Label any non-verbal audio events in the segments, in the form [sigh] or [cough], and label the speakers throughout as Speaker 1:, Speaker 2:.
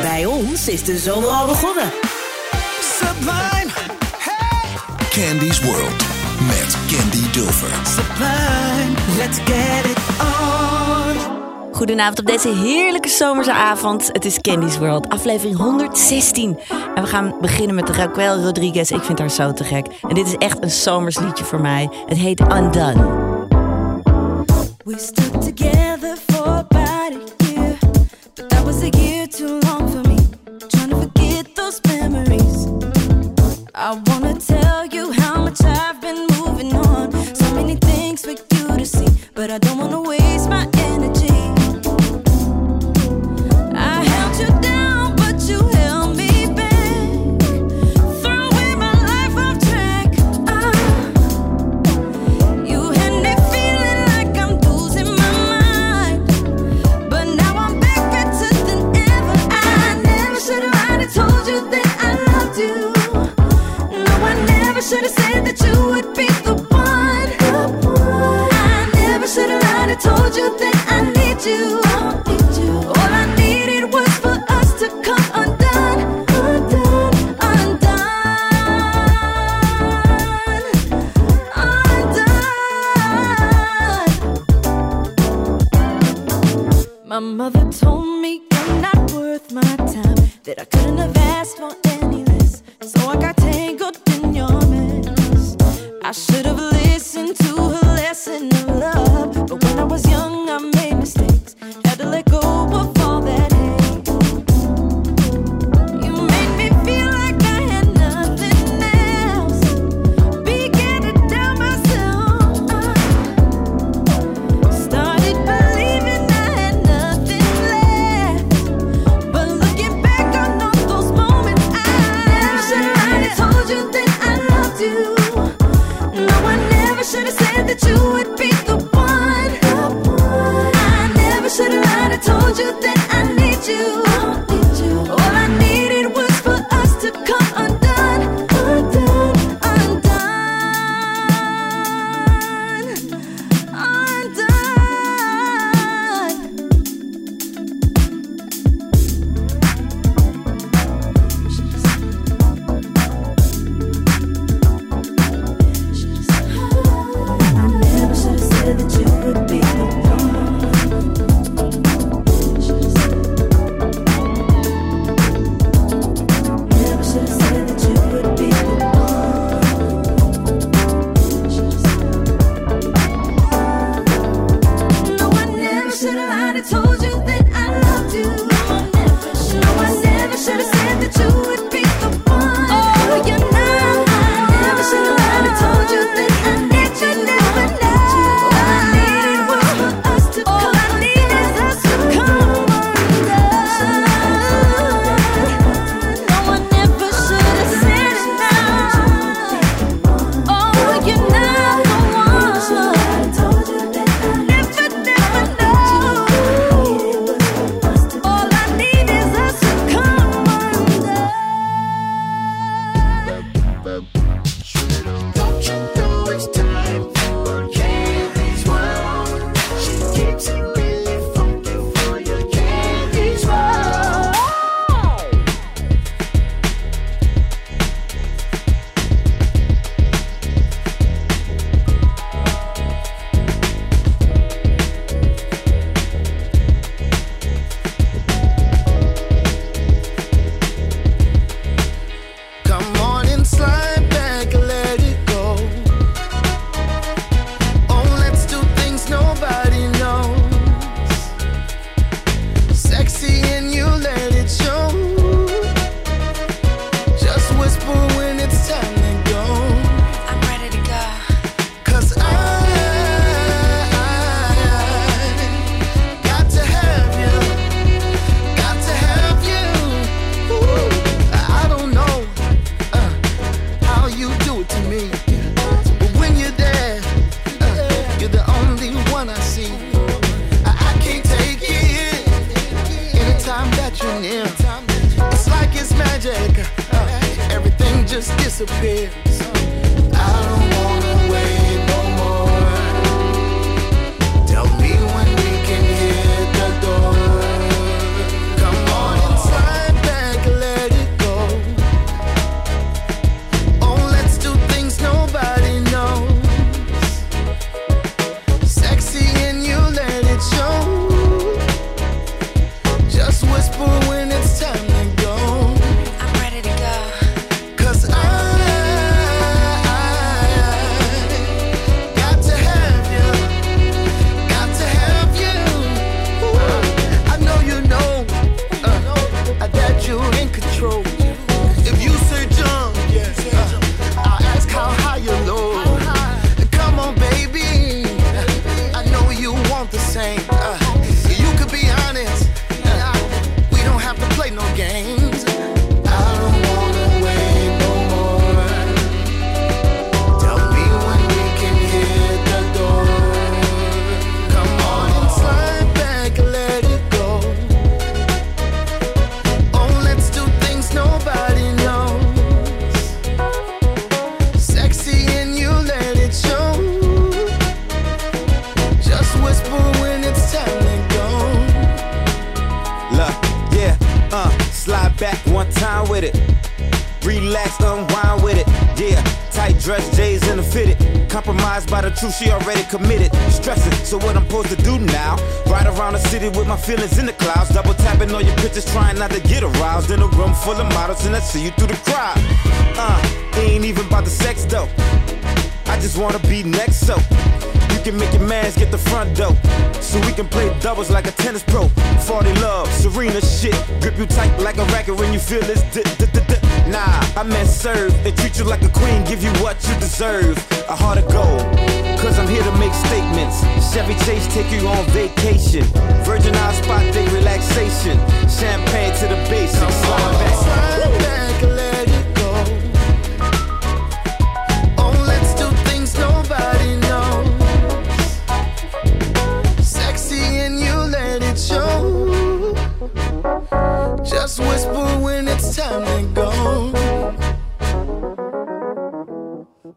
Speaker 1: Bij ons is de zomer al begonnen.
Speaker 2: Sublime!
Speaker 3: Candy's World met Candy Dulfer.
Speaker 2: Sublime, let's get it on.
Speaker 4: Goedenavond op deze heerlijke zomerse avond. Het is Candy's World, aflevering 116. En we gaan beginnen met Raquel Rodriguez. Ik vind haar zo te gek. En dit is echt een zomersliedje voor mij. Het heet Undone.
Speaker 5: We stood together for body. I've been the
Speaker 1: sex though. I just wanna be next, so you can make your mans get the front door. So we can play doubles like a tennis pro. 40 love, Serena shit. Grip you tight like a racket when you feel this. D- d- d- d- nah, I meant serve and treat you like a queen, give you what you deserve. A heart of gold. Cause I'm here to make statements. Chevy Chase take you on vacation. Virgin Isle spot day relaxation. Champagne to the. Slide back.
Speaker 2: Slide back,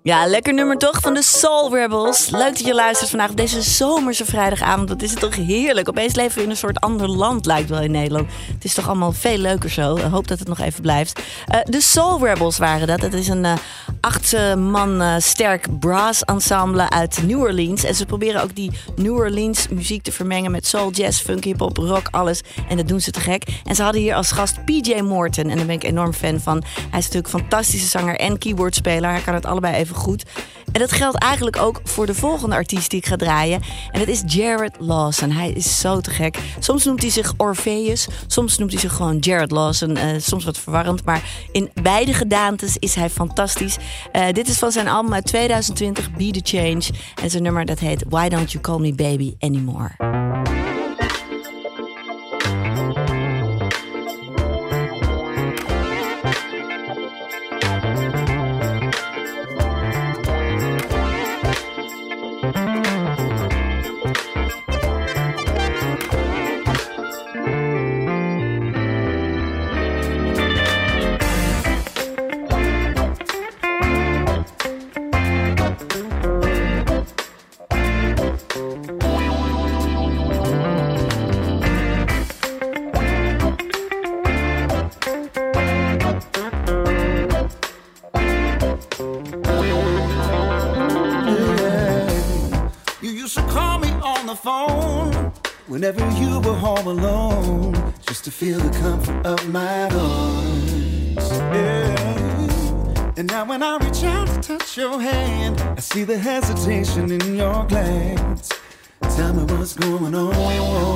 Speaker 4: Ja, lekker nummer toch van de Soul Rebels. Leuk dat je luistert vandaag op deze zomerse vrijdagavond. Wat is het toch heerlijk. Opeens leven we in een soort ander land, lijkt wel in Nederland. Het is toch allemaal veel leuker zo. Ik hoop dat het nog even blijft. Eh, de Soul Rebels waren dat. Het is een eh, acht eh, man sterk brass ensemble uit New Orleans. En ze proberen ook die New Orleans muziek te vermengen met soul, jazz, funk, hip-hop, rock, alles. En dat doen ze te gek. En ze hadden hier als gast PJ Morton. En daar ben ik enorm fan van. Hij is natuurlijk een fantastische zanger en keyboardspeler. Hij kan het allebei even goed. En dat geldt eigenlijk ook voor de volgende artiest die ik ga draaien. En dat is Jared Lawson. Hij is zo te gek. Soms noemt hij zich Orpheus. Soms noemt hij zich gewoon Jared Lawson. Eh, soms wat verwarrend. Maar in beide gedaantes is hij fantastisch. Eh, dit is van zijn album uit 2020, Be The Change. En zijn nummer dat heet Why Don't You Call Me Baby Anymore.
Speaker 3: Your hand, I see the hesitation in your glance. Tell me what's going on.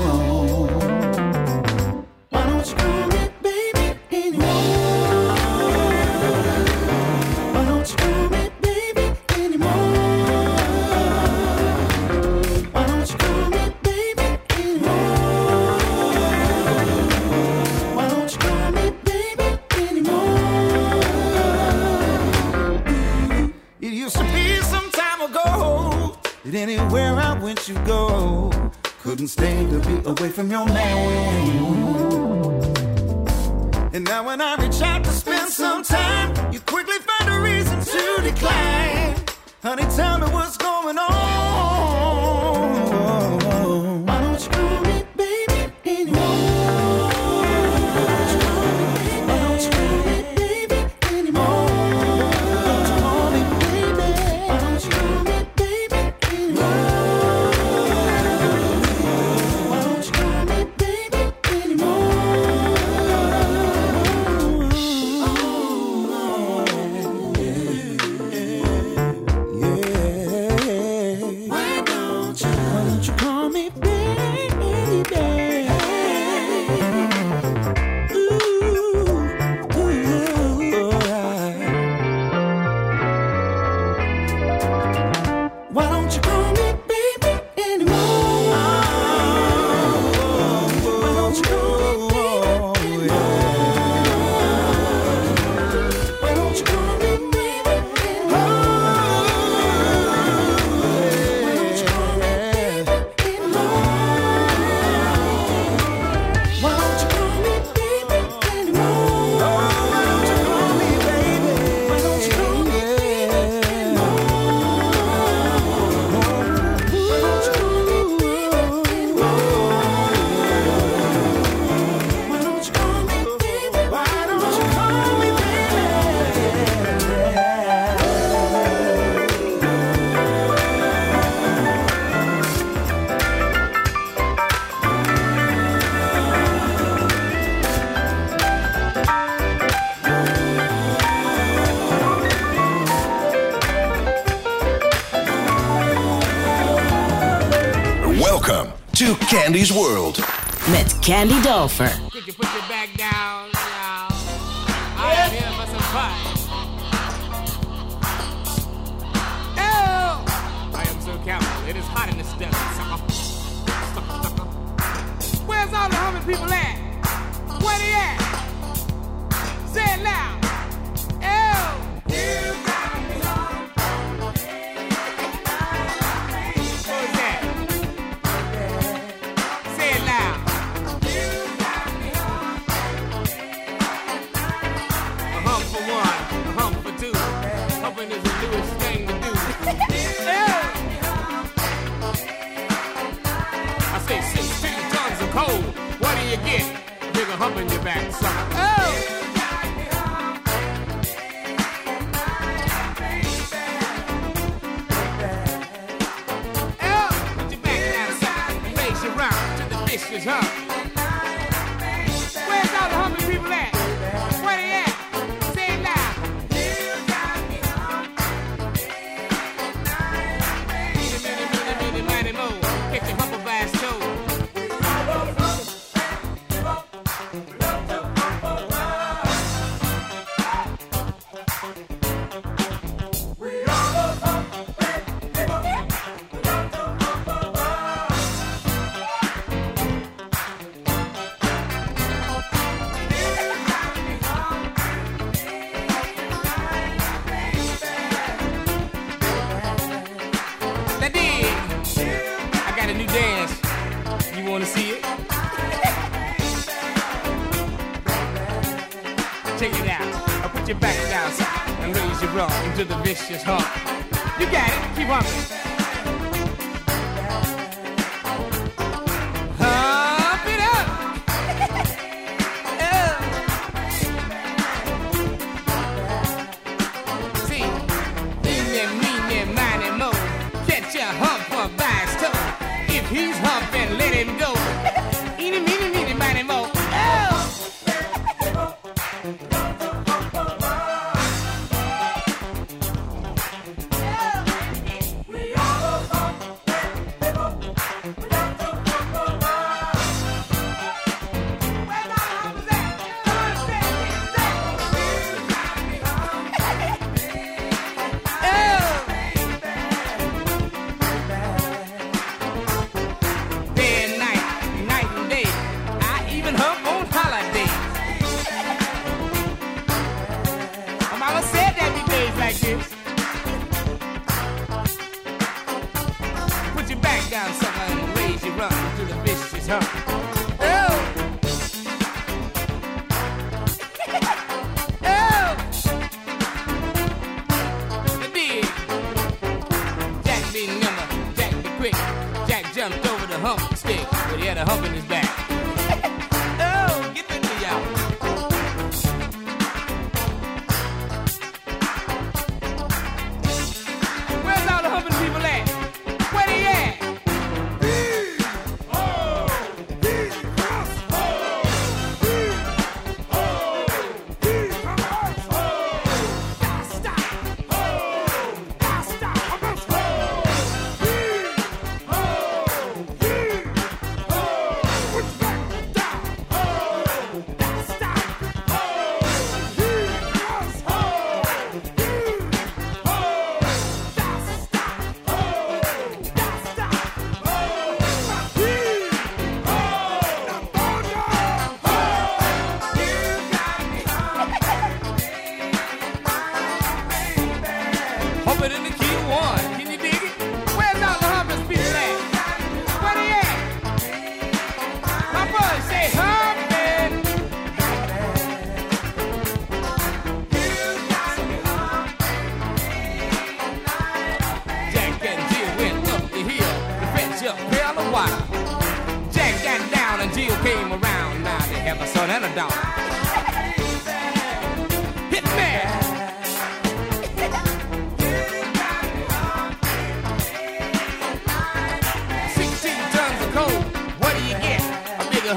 Speaker 3: Honey, tell
Speaker 1: Candy
Speaker 6: Dolfer. wrong to the vicious heart. You got it, keep on.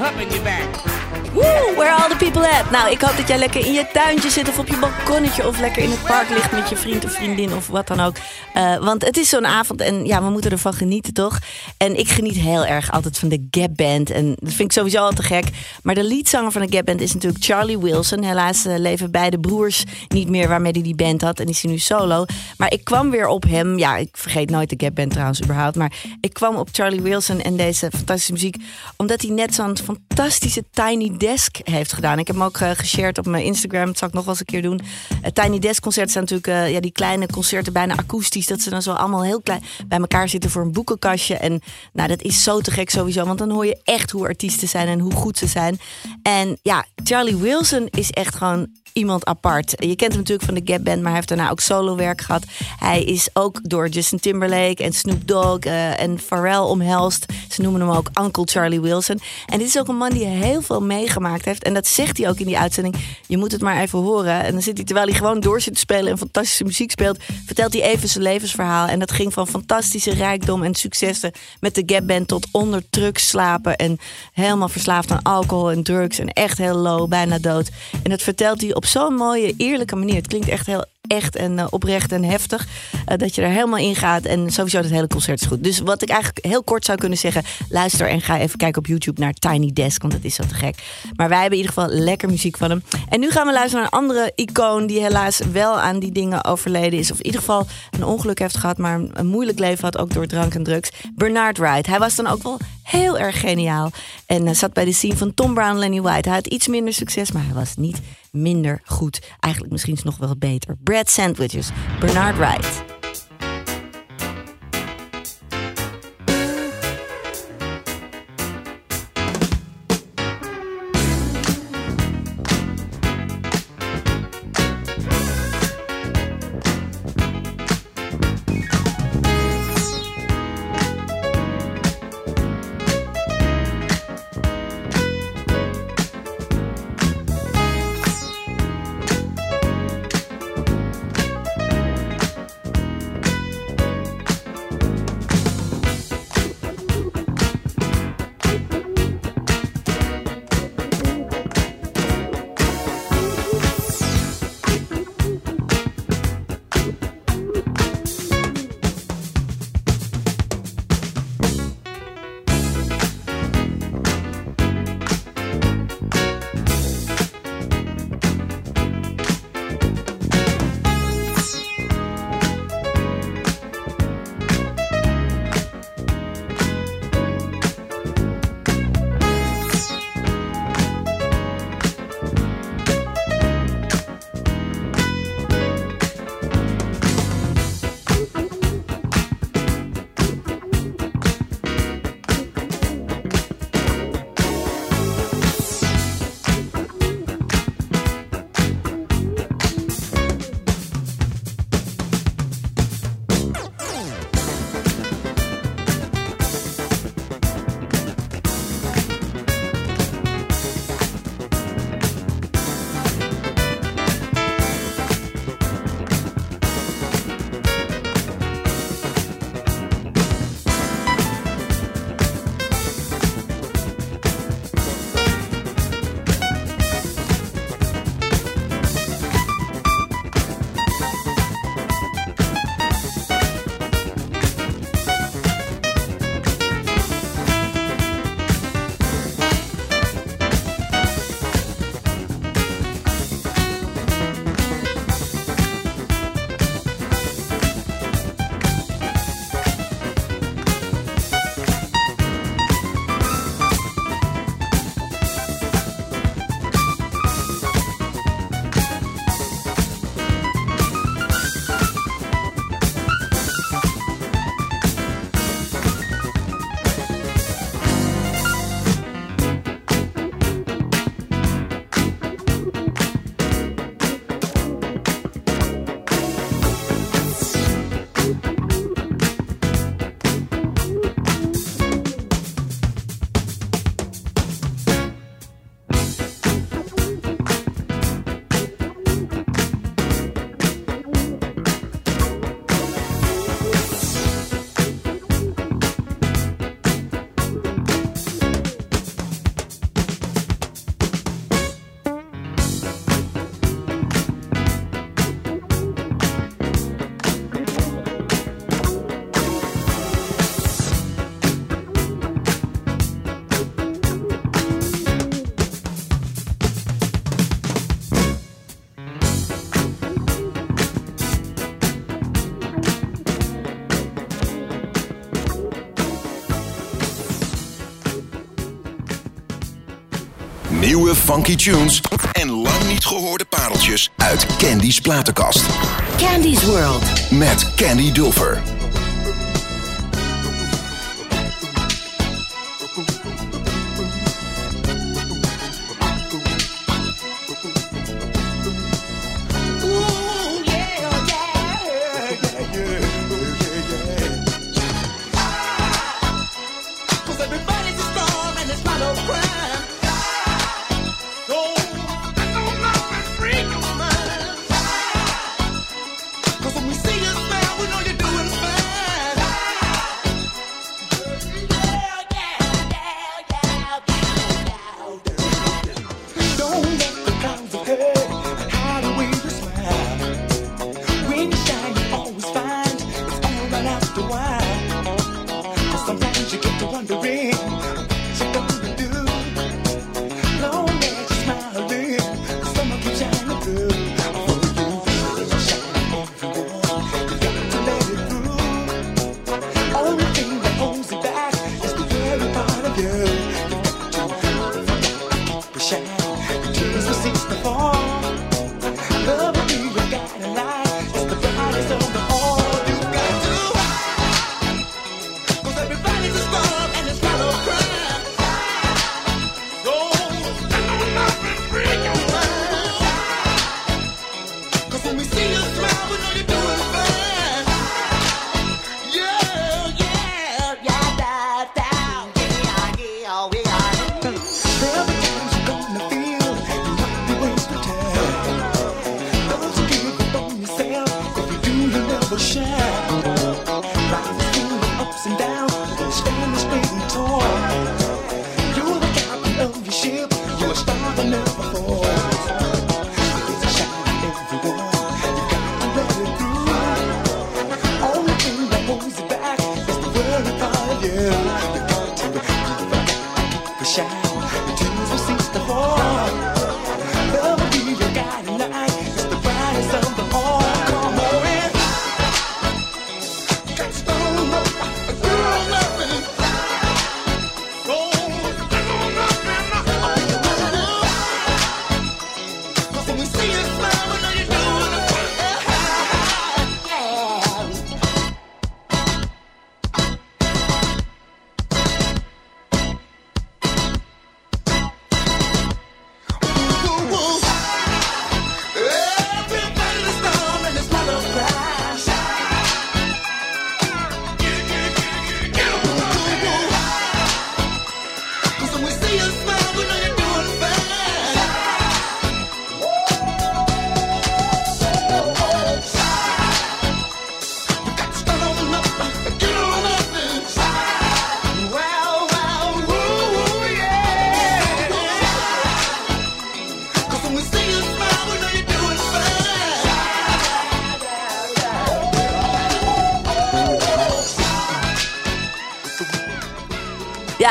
Speaker 6: humping your back.
Speaker 4: Woo, where all the people at? Nou, ik hoop dat jij lekker in je tuintje zit of op je balkonnetje of lekker in het park ligt met je vriend of vriendin of wat dan ook. Eh, want het is zo'n avond en ja, we moeten ervan genieten toch? En ik geniet heel erg altijd van de Gap Band en dat vind ik sowieso al te gek. Maar de leadzanger van de Gap Band is natuurlijk Charlie Wilson. Helaas eh, leven beide broers niet meer waarmee hij die band had en is hij nu solo. Maar ik kwam weer op hem, ja, ik vergeet nooit de Gap Band trouwens überhaupt, maar ik kwam op Charlie Wilson en deze fantastische muziek omdat hij net zo'n fantastische tiny Desk heeft gedaan. Ik heb hem ook eh, geshared op mijn Instagram. Dat zal ik nog wel eens een keer doen. Eh, Tiny Desk concerten zijn natuurlijk eh, ja, die kleine concerten, bijna akoestisch. Dat ze dan zo allemaal heel klein bij elkaar zitten voor een boekenkastje. En nou, dat is zo te gek sowieso. Want dan hoor je echt hoe artiesten zijn en hoe goed ze zijn. En ja, Charlie Wilson is echt gewoon iemand apart. Je kent hem natuurlijk van de Gap Band, maar hij heeft daarna ook solo werk gehad. Hij is ook door Justin Timberlake en Snoop Dogg eh, en Pharrell omhelst. Ze noemen hem ook Uncle Charlie Wilson. En dit is ook een man die heel veel meegemaakt heeft. En dat zegt hij ook in die uitzending. Je moet het maar even horen. En dan zit hij, terwijl hij gewoon door zit te spelen en fantastische muziek speelt, vertelt hij even zijn levensverhaal. En dat ging van fantastische rijkdom en successen met de Gap Band tot onder drugs slapen en helemaal verslaafd aan alcohol en drugs en echt heel low, bijna dood. En dat vertelt hij op zo'n mooie, eerlijke manier. Het klinkt echt heel echt en eh, oprecht en heftig. eh, dat je er helemaal in gaat. En sowieso het hele concert is goed. Dus wat ik eigenlijk heel kort zou kunnen zeggen. Luister en ga even kijken op YouTube naar Tiny Desk. Want het is zo te gek. Maar wij hebben in ieder geval lekker muziek van hem. En nu gaan we luisteren naar een andere icoon. Die helaas wel aan die dingen overleden is. Of in ieder geval een ongeluk heeft gehad. Maar een moeilijk leven had. Ook door drank en drugs. Bernard Wright. Hij was dan ook wel heel erg geniaal. En eh, zat bij de scene van Tom Brown Lenny White. Hij had iets minder succes. Maar hij was niet minder goed. Eigenlijk misschien nog wel beter. Bread Sandwiches, Bernard Wright.
Speaker 3: funky tunes en lang niet gehoorde pareltjes uit Candy's platenkast.
Speaker 1: Candy's World.
Speaker 3: Met Candy Dulfer.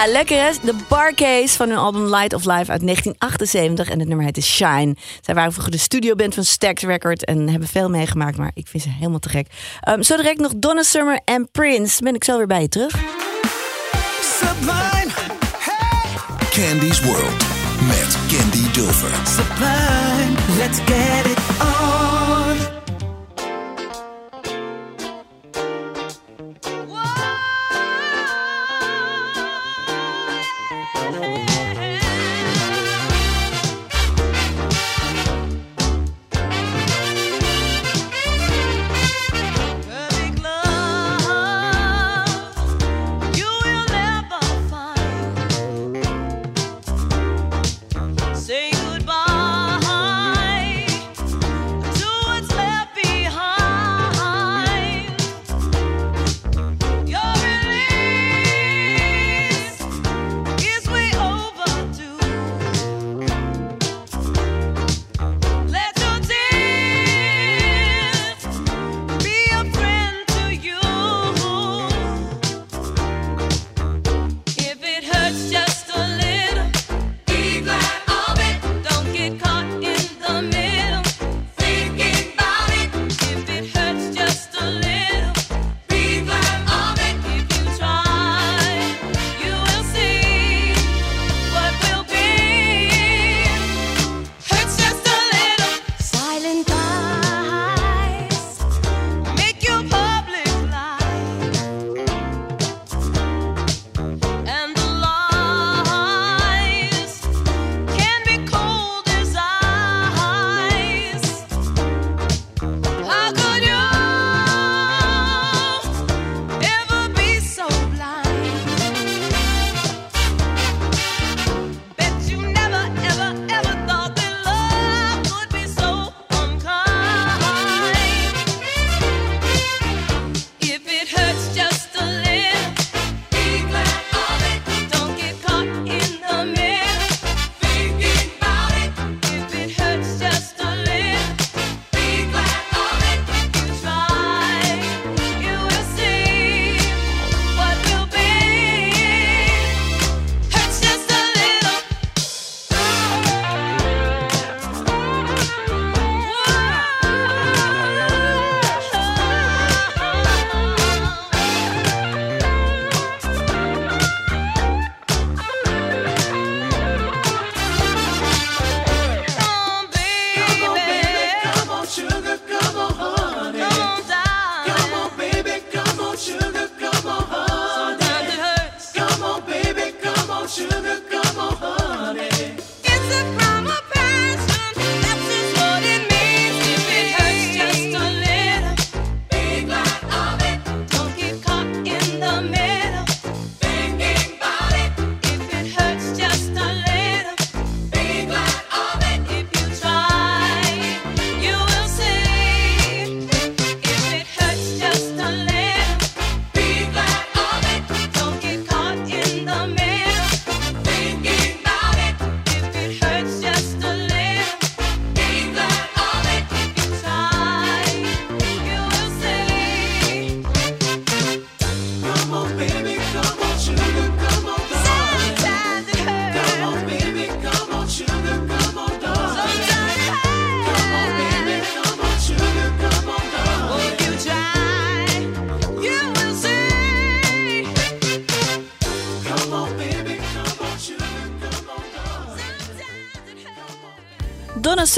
Speaker 4: Ja, lekker hè? De Barcase van hun album Light of Life uit 1978. En het nummer is Shine. Zij waren vroeger de studioband van Stax Record en hebben veel meegemaakt. Maar ik vind ze helemaal te gek. Um, zo direct nog Donna Summer en Prince. Ben ik zo weer bij je terug.
Speaker 3: Candy's World met Candy Dulfer.
Speaker 7: Let's get it on.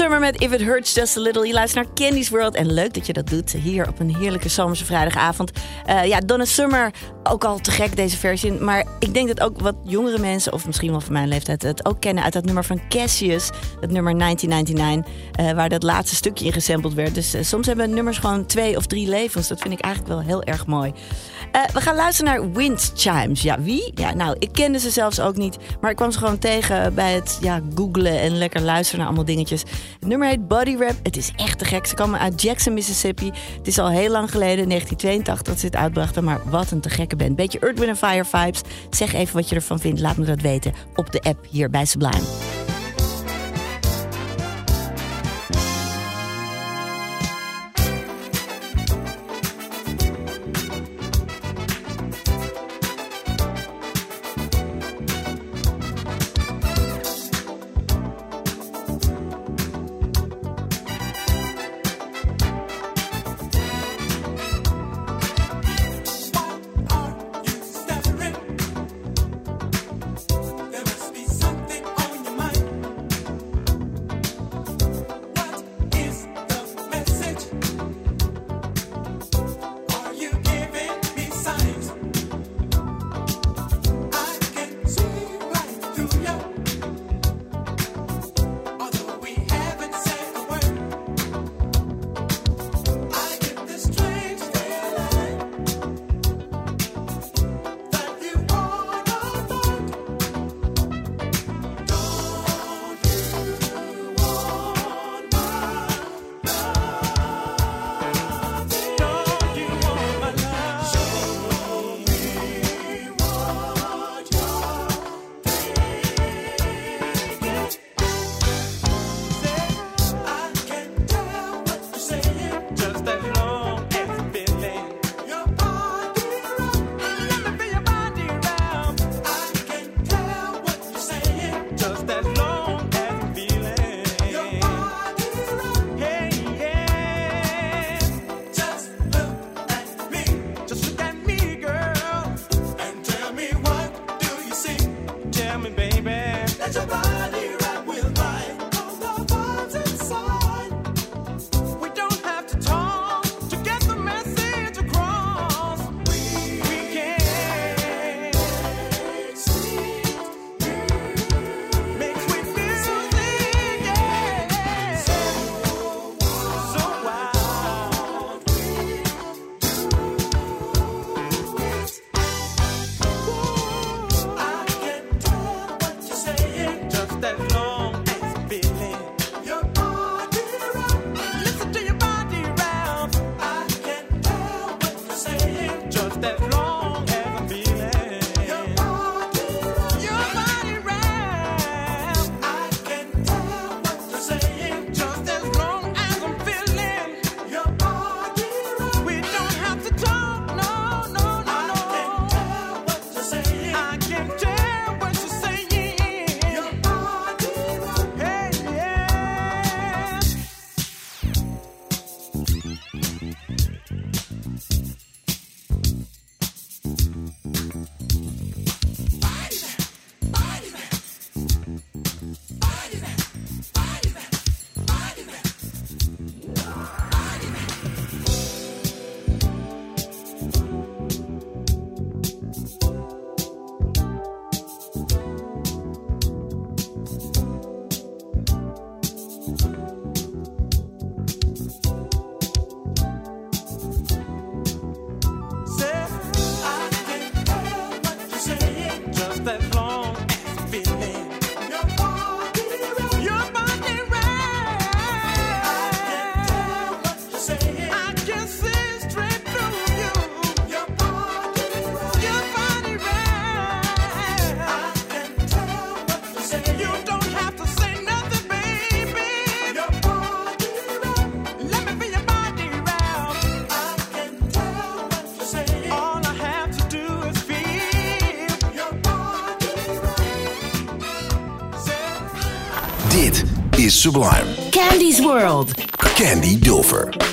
Speaker 3: Summer met If It Hurts Just A Little. Je luistert naar Candy's World en leuk dat je dat doet hier op een heerlijke zomerse vrijdagavond. Eh, ja, Donna Summer, ook al te gek deze versie. Maar ik denk dat ook wat jongere mensen, of misschien wel van mijn leeftijd, het ook kennen uit dat nummer van Cassius. Dat nummer 1999, eh, waar dat laatste stukje in gesampled werd. Dus eh, soms hebben nummers gewoon twee of drie levens. Dat vind ik eigenlijk wel heel erg mooi. Eh, we gaan luisteren naar Wind Chimes. Ja, wie? Ja, nou, ik kende ze zelfs ook niet. Maar ik kwam ze gewoon tegen bij het ja, googlen en lekker luisteren naar allemaal dingetjes. Het nummer heet Body Rap. Het is echt te gek. Ze komen uit Jackson, Mississippi. Het is al heel lang geleden, 1982, dat ze het uitbrachten. Maar wat een te gekke band. Beetje Earth, Wind Fire vibes. Zeg even wat je ervan vindt. Laat me dat weten op de app hier bij Sublime.
Speaker 8: Sublime.
Speaker 9: Candy's World.
Speaker 8: Candy Dulfer.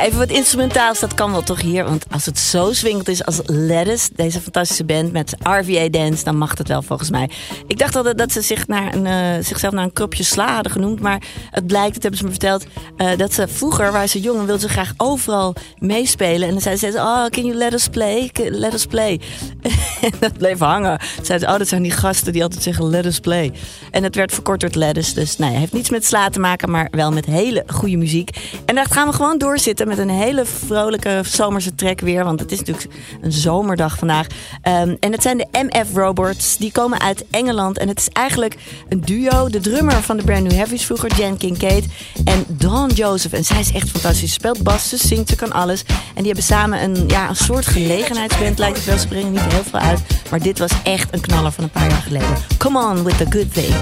Speaker 4: Even wat instrumentaals, dat kan wel toch hier. Want als het zo swingend is als Lettuce, deze fantastische band met RVA Dance, dan mag het wel volgens mij. Ik dacht altijd dat ze zich naar een, eh, zichzelf naar een kropje sla hadden genoemd. Maar het blijkt, dat hebben ze me verteld, eh, dat ze vroeger, waar ze jong en wilden ze graag overal meespelen. En dan zeiden ze, oh, can you let us play? Let us play. [laughs] en dat bleef hangen. Zeiden ze, oh, dat zijn die gasten die altijd zeggen, let us play. En het werd verkort door Lettuce. Dus nou heeft niets met sla te maken, maar wel met hele goede muziek. En daar gaan we gewoon doorzitten met een hele vrolijke zomerse track weer. Want het is natuurlijk een zomerdag vandaag. Ehm, en het zijn de MF Robots. Die komen uit Engeland. En het is eigenlijk een duo. De drummer van de Brand New Heavies vroeger, Jen Kincaid. En Dawn Joseph. En zij is echt fantastisch. Ze speelt bas, ze zingt, ze kan alles. En die hebben samen een, ja, een soort gelegenheidsband. Lijkt het wel. Ze brengen niet heel veel uit. Maar dit was echt een knaller van een paar jaar geleden. Come on with the good thing.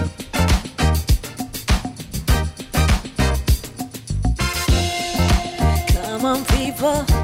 Speaker 5: On,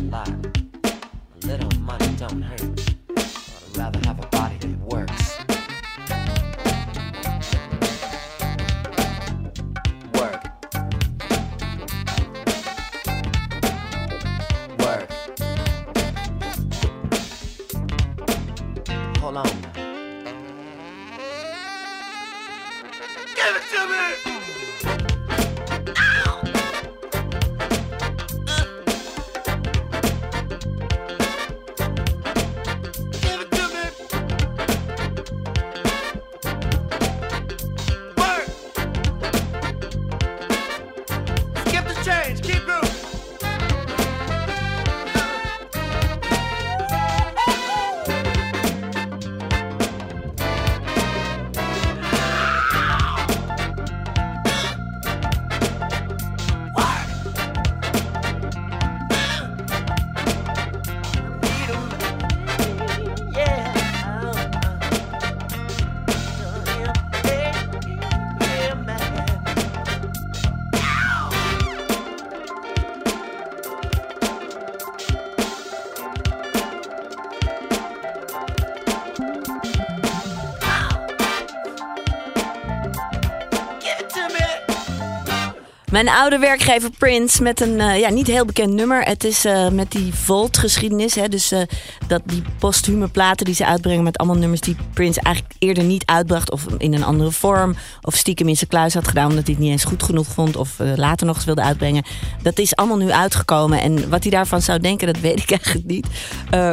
Speaker 5: a
Speaker 10: lot. A little money don't hurt.
Speaker 4: Mijn oude werkgever Prince met een eh, ja, niet heel bekend nummer. Het is eh, met die Volt-geschiedenis. Dus eh, dat die posthume platen die ze uitbrengen met allemaal nummers die Prince eigenlijk eerder niet uitbracht. Of in een andere vorm. Of stiekem in zijn kluis had gedaan omdat hij het niet eens goed genoeg vond. Of later nog eens wilde uitbrengen. Dat is allemaal nu uitgekomen. En wat hij daarvan zou denken, dat weet ik [laughs] eigenlijk niet.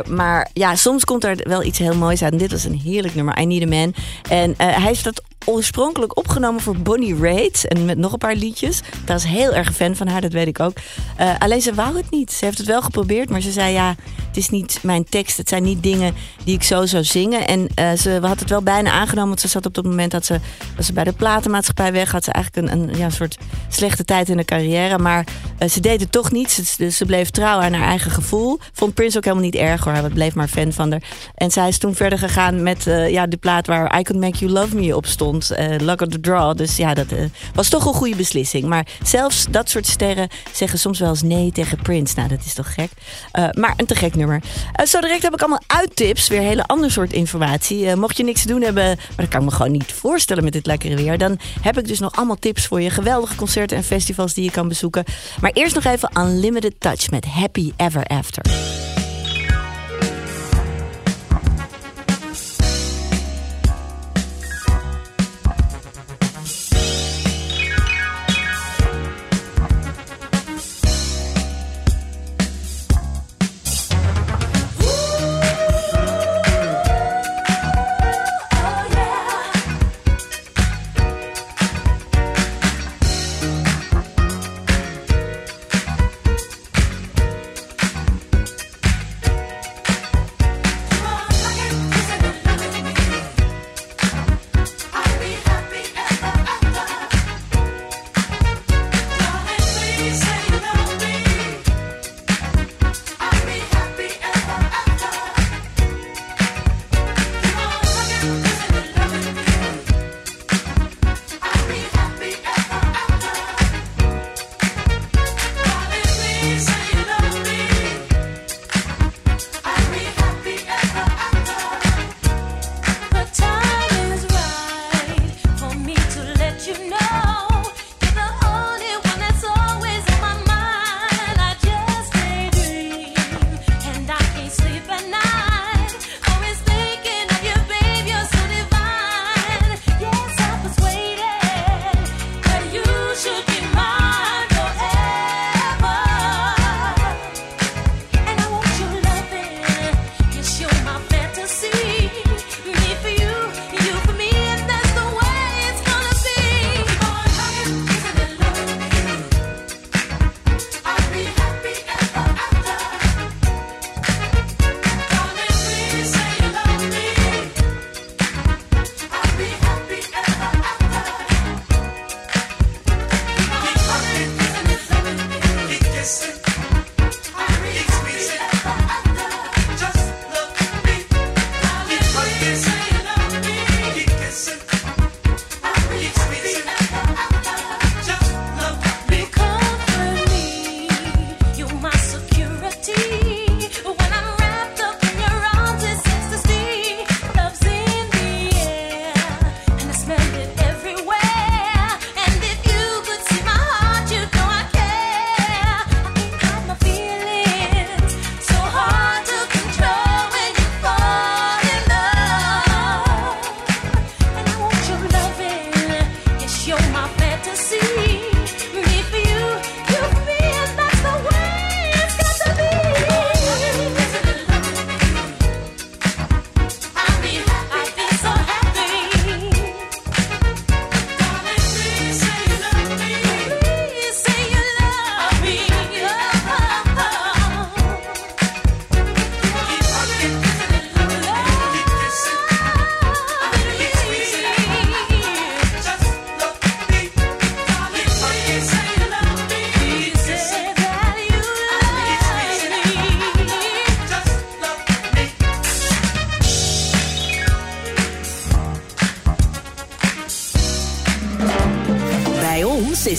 Speaker 4: maar ja, soms komt er wel iets heel moois uit. En dit was een heerlijk nummer. I Need a Man. En hij heeft dat oorspronkelijk opgenomen voor Bonnie Raitt. En met nog een paar liedjes. Daar is heel erg fan van haar, dat weet ik ook. Eh, alleen ze wou het niet. Ze heeft het wel geprobeerd, maar ze zei ja, is niet mijn tekst. Het zijn niet dingen die ik zo zou zingen. En uh, ze had het wel bijna aangenomen. Want ze zat op dat moment dat ze, was ze bij de platenmaatschappij weg. Had ze eigenlijk een, een ja, soort
Speaker 5: slechte tijd in de carrière. Maar eh, ze deed het toch niets. Ze, dus ze bleef trouw aan haar eigen gevoel. Vond Prince ook helemaal niet erg hoor. Hij bleef maar fan van haar. En zij is toen verder gegaan met eh, ja, de plaat waar I Could Make You Love Me op stond. Luck of the Draw. Dus ja, dat was toch een goede beslissing. Maar zelfs dat soort sterren zeggen soms wel eens nee tegen Prince. Nou, dat is toch gek. maar een te gek nummer eh, zo direct heb ik allemaal uittips. Weer hele ander soort informatie. Eh, mocht je niks te doen hebben, maar dat kan ik me gewoon niet voorstellen met dit lekkere weer. Dan heb ik dus nog allemaal tips voor je. Geweldige concerten en festivals die je kan bezoeken. Maar eerst nog even Unlimited Touch met Happy Ever After.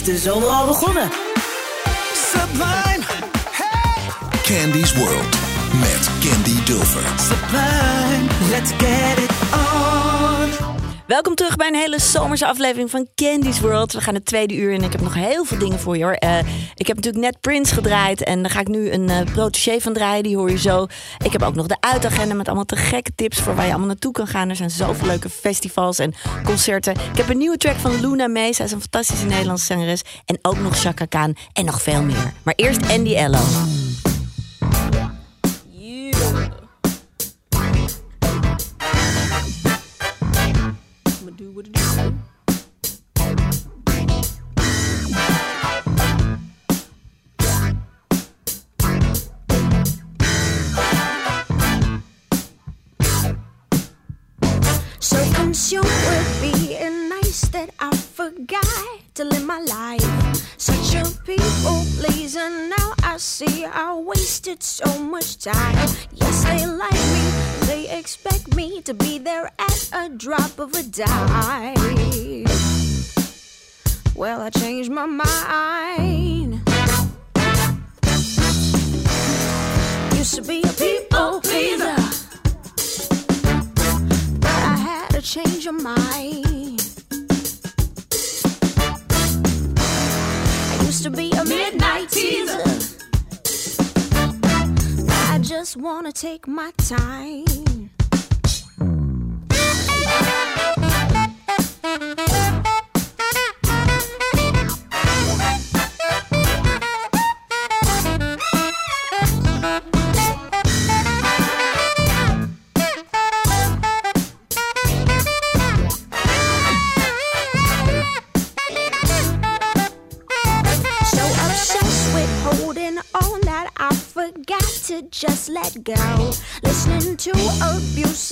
Speaker 11: De zomer al begonnen.
Speaker 9: Sublime,
Speaker 8: Candy's World met Candy Dulfer.
Speaker 9: sublime, let's get it on.
Speaker 5: Welkom terug bij een hele zomerse aflevering van Candy's World. We gaan het tweede uur in en ik heb nog heel veel dingen voor je hoor. Eh, heb natuurlijk net Prince gedraaid en daar ga ik nu een eh protégé van draaien. Die hoor je zo. Ik heb ook nog de uitagenda met allemaal te gekke tips voor waar je allemaal naartoe kan gaan. Er zijn zoveel leuke festivals en concerten. Ik heb een nieuwe track van Luna mee. Zij is een fantastische Nederlandse zangeres. En ook nog Chaka Khan en nog veel meer. Maar eerst Andy Ello.
Speaker 12: My life. people pleaser. Now I see I wasted so much time. Yes, they like me, they expect me to be there at a drop of a dime. Well, I changed my mind. Used to be a people pleaser, but I had to change your mind. Used to be a midnight teaser. I just wanna take my time.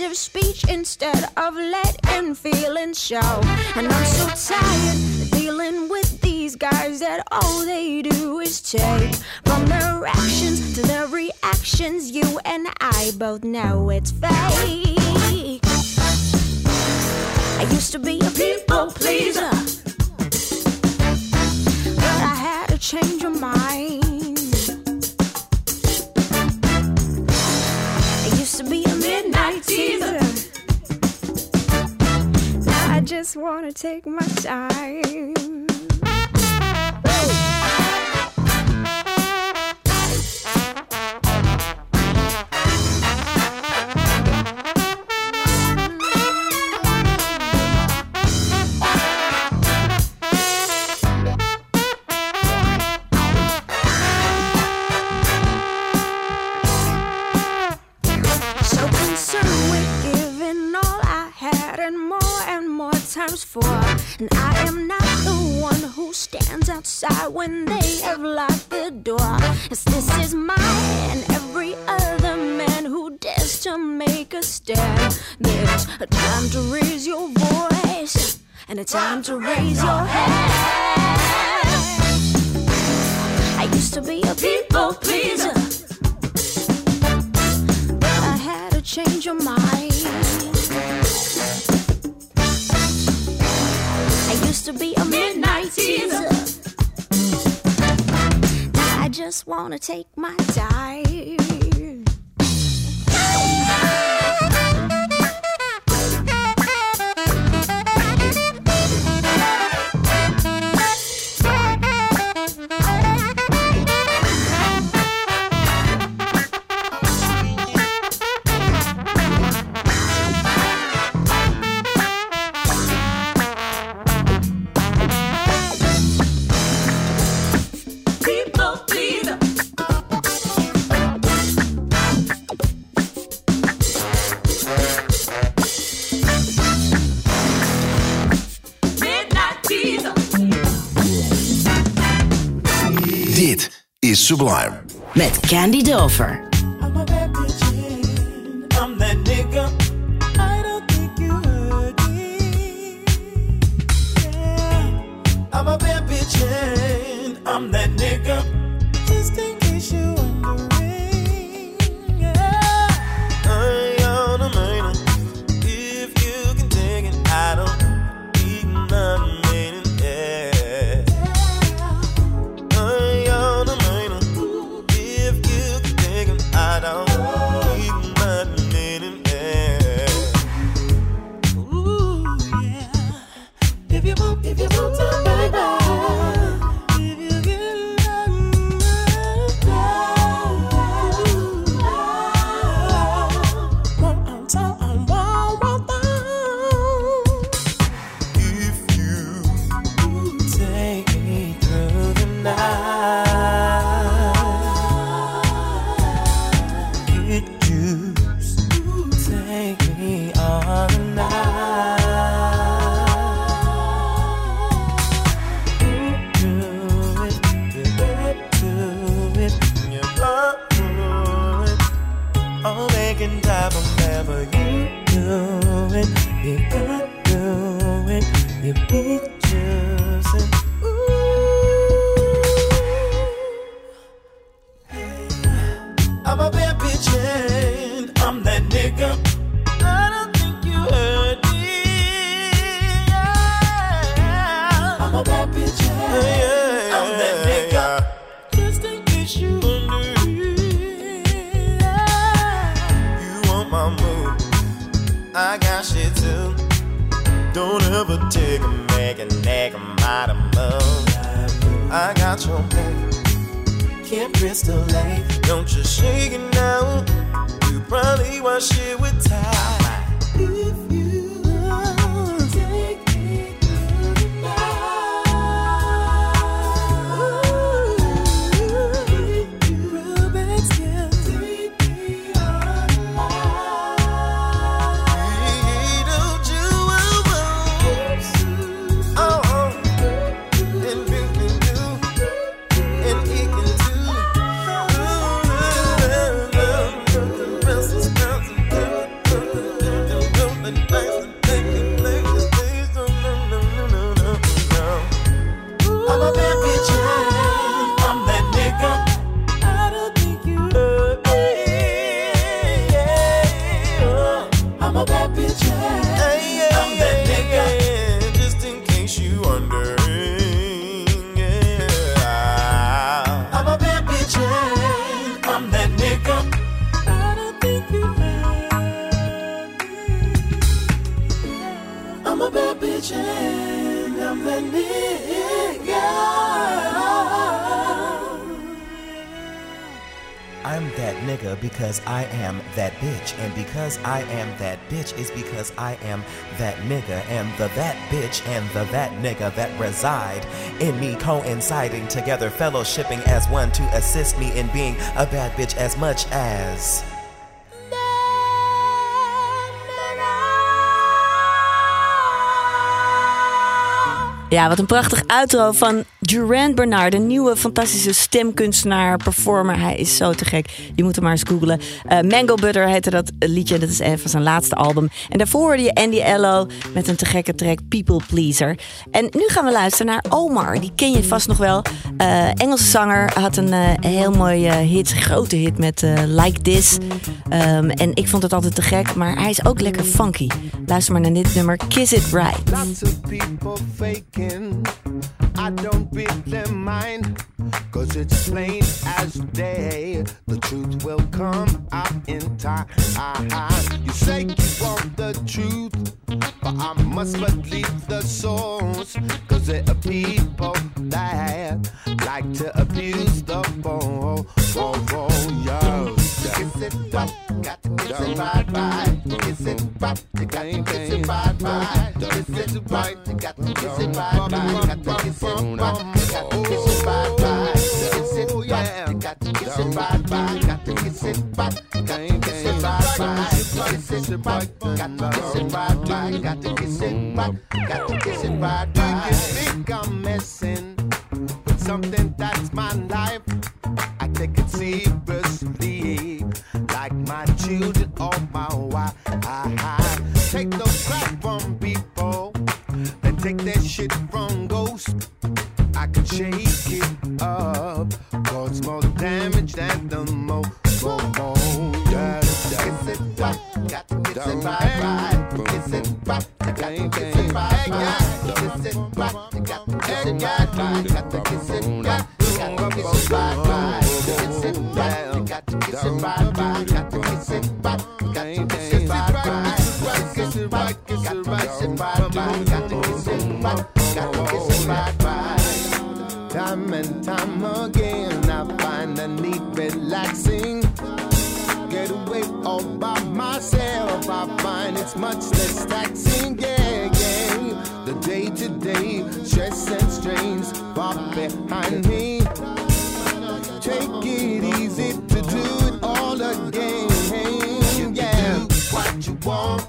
Speaker 12: Abusive speech instead of letting feelings show. And I'm so tired of dealing with these guys that all they do is take. From their actions to their reactions, you and I both know it's fake. I used to be a people pleaser but I had to change my mind. Now I just wanna take my time. Four. And I am not the one who stands outside when they have locked the door. Yes, this is mine and every other man who dares to make a stand. There's a time to raise your voice and a time to raise your hand. I used to be a people pleaser. But I had to change your mind. To be a midnight teaser. Now I just wanna take my time.
Speaker 8: Sublime.
Speaker 1: Met Candy Dover.
Speaker 13: That bitch
Speaker 14: is because I am that nigga. And the that bitch and the that nigga that reside in me coinciding together, fellowshipping as one to assist me in being a bad bitch as much as.
Speaker 4: Ja, wat een prachtig outro van Durand Bernard. Een nieuwe fantastische stemkunstenaar, performer. Hij is zo te gek. Je moet hem maar eens googlen. Eh, Mango Butter heette dat liedje. Dat is van zijn laatste album. En daarvoor hoorde je Andy Ello met een te gekke track People Pleaser. En nu gaan we luisteren naar Omar. Die ken je vast nog wel. Eh, Engelse zanger. Had een eh, heel mooie hit, grote hit met Like This. Ehm, en ik vond het altijd te gek. Maar hij is ook lekker funky. Luister maar naar dit nummer Kiss It Right.
Speaker 15: Lots of people. I don't beat them mind. Cause it's plain as day. The truth will come out in time. You say you want the truth. But I must believe the source. Cause there are people that like to abuse the phone. Oh, oh, yo. Kiss it right, got to kiss it right, right. Kiss it right, you got to kiss it right, right. Kiss it right, you got to kiss it right, right. Got to kiss it right, you got to kiss it right, right. Kiss it right, you got to kiss it right, right. Got to kiss it right, you got to kiss it right, right. Kiss it right, got to kiss it right, right. Got to kiss it right, got to kiss it right, right. You think I'm messing with something that's my life? I take it seriously, like my children or my. I take no crap from people, and take that shit from ghosts. I can shake it up, cause more damage than the mo, mo, mo. Yeah, Kiss it right, got to kiss it Time and time again, I find the need relaxing. Get away all by myself, I find it's much less taxing. Yeah, yeah. The day to day stress and strains far behind me. Take it easy to do it all again. Yeah, what you want,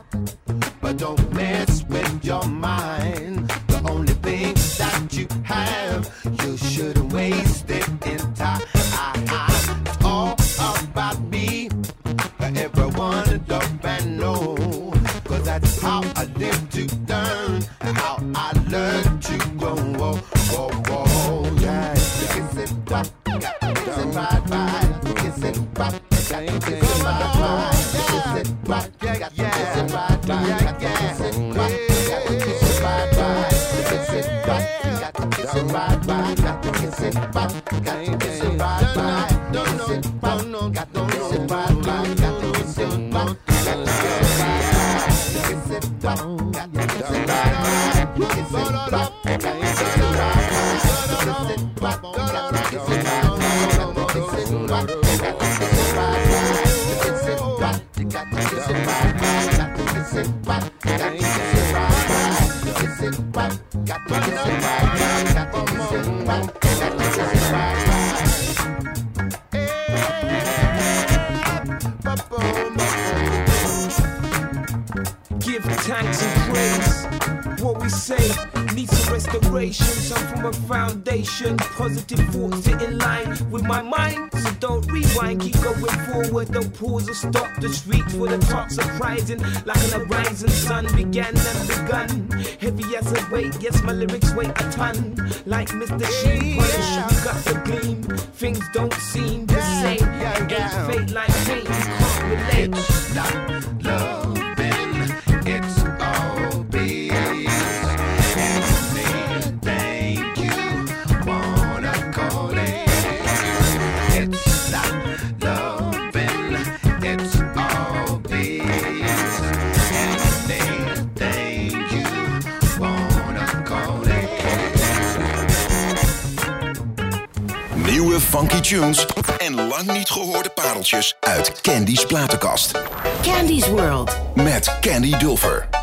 Speaker 15: pause or stop. Just reach for the top. Surprising, like an horizon sun began and begun. Heavy as a weight, yes, my lyrics weigh a ton. Like Mr. Sheen, polish, you got the gleam. Things don't seem
Speaker 5: lang niet gehoorde pareltjes uit Candy's platenkast.
Speaker 9: Candy's World.
Speaker 5: Met Candy Dulfer.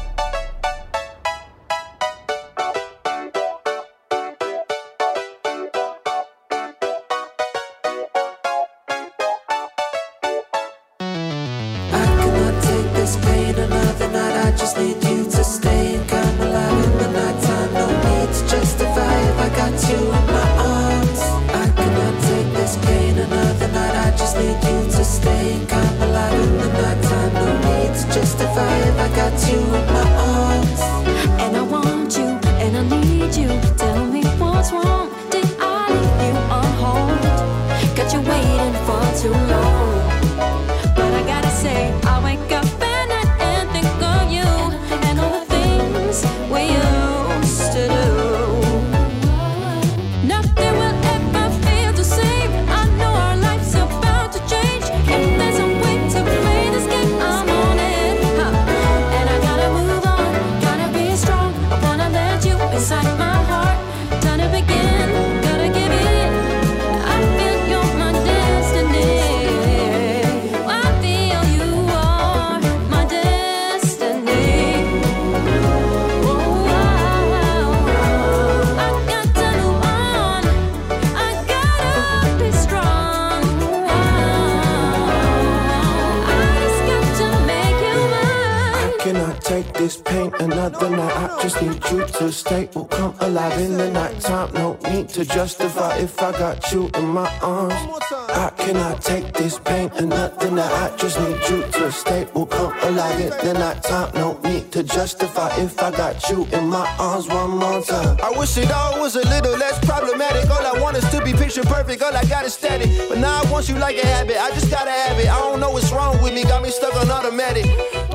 Speaker 16: Another night. I just need you to stay. We'll come alive in the nighttime. No need to justify if I got you in my arms. I cannot take this pain another night. I just need you to stay. We'll come alive in the nighttime. No need to justify if I got you in my arms one more time.
Speaker 17: I wish it all was a little less problematic. All I want is to be picture perfect. All I got is static. But now I want you like a habit. I just gotta have it. I don't know what's wrong with me. Got me stuck on automatic.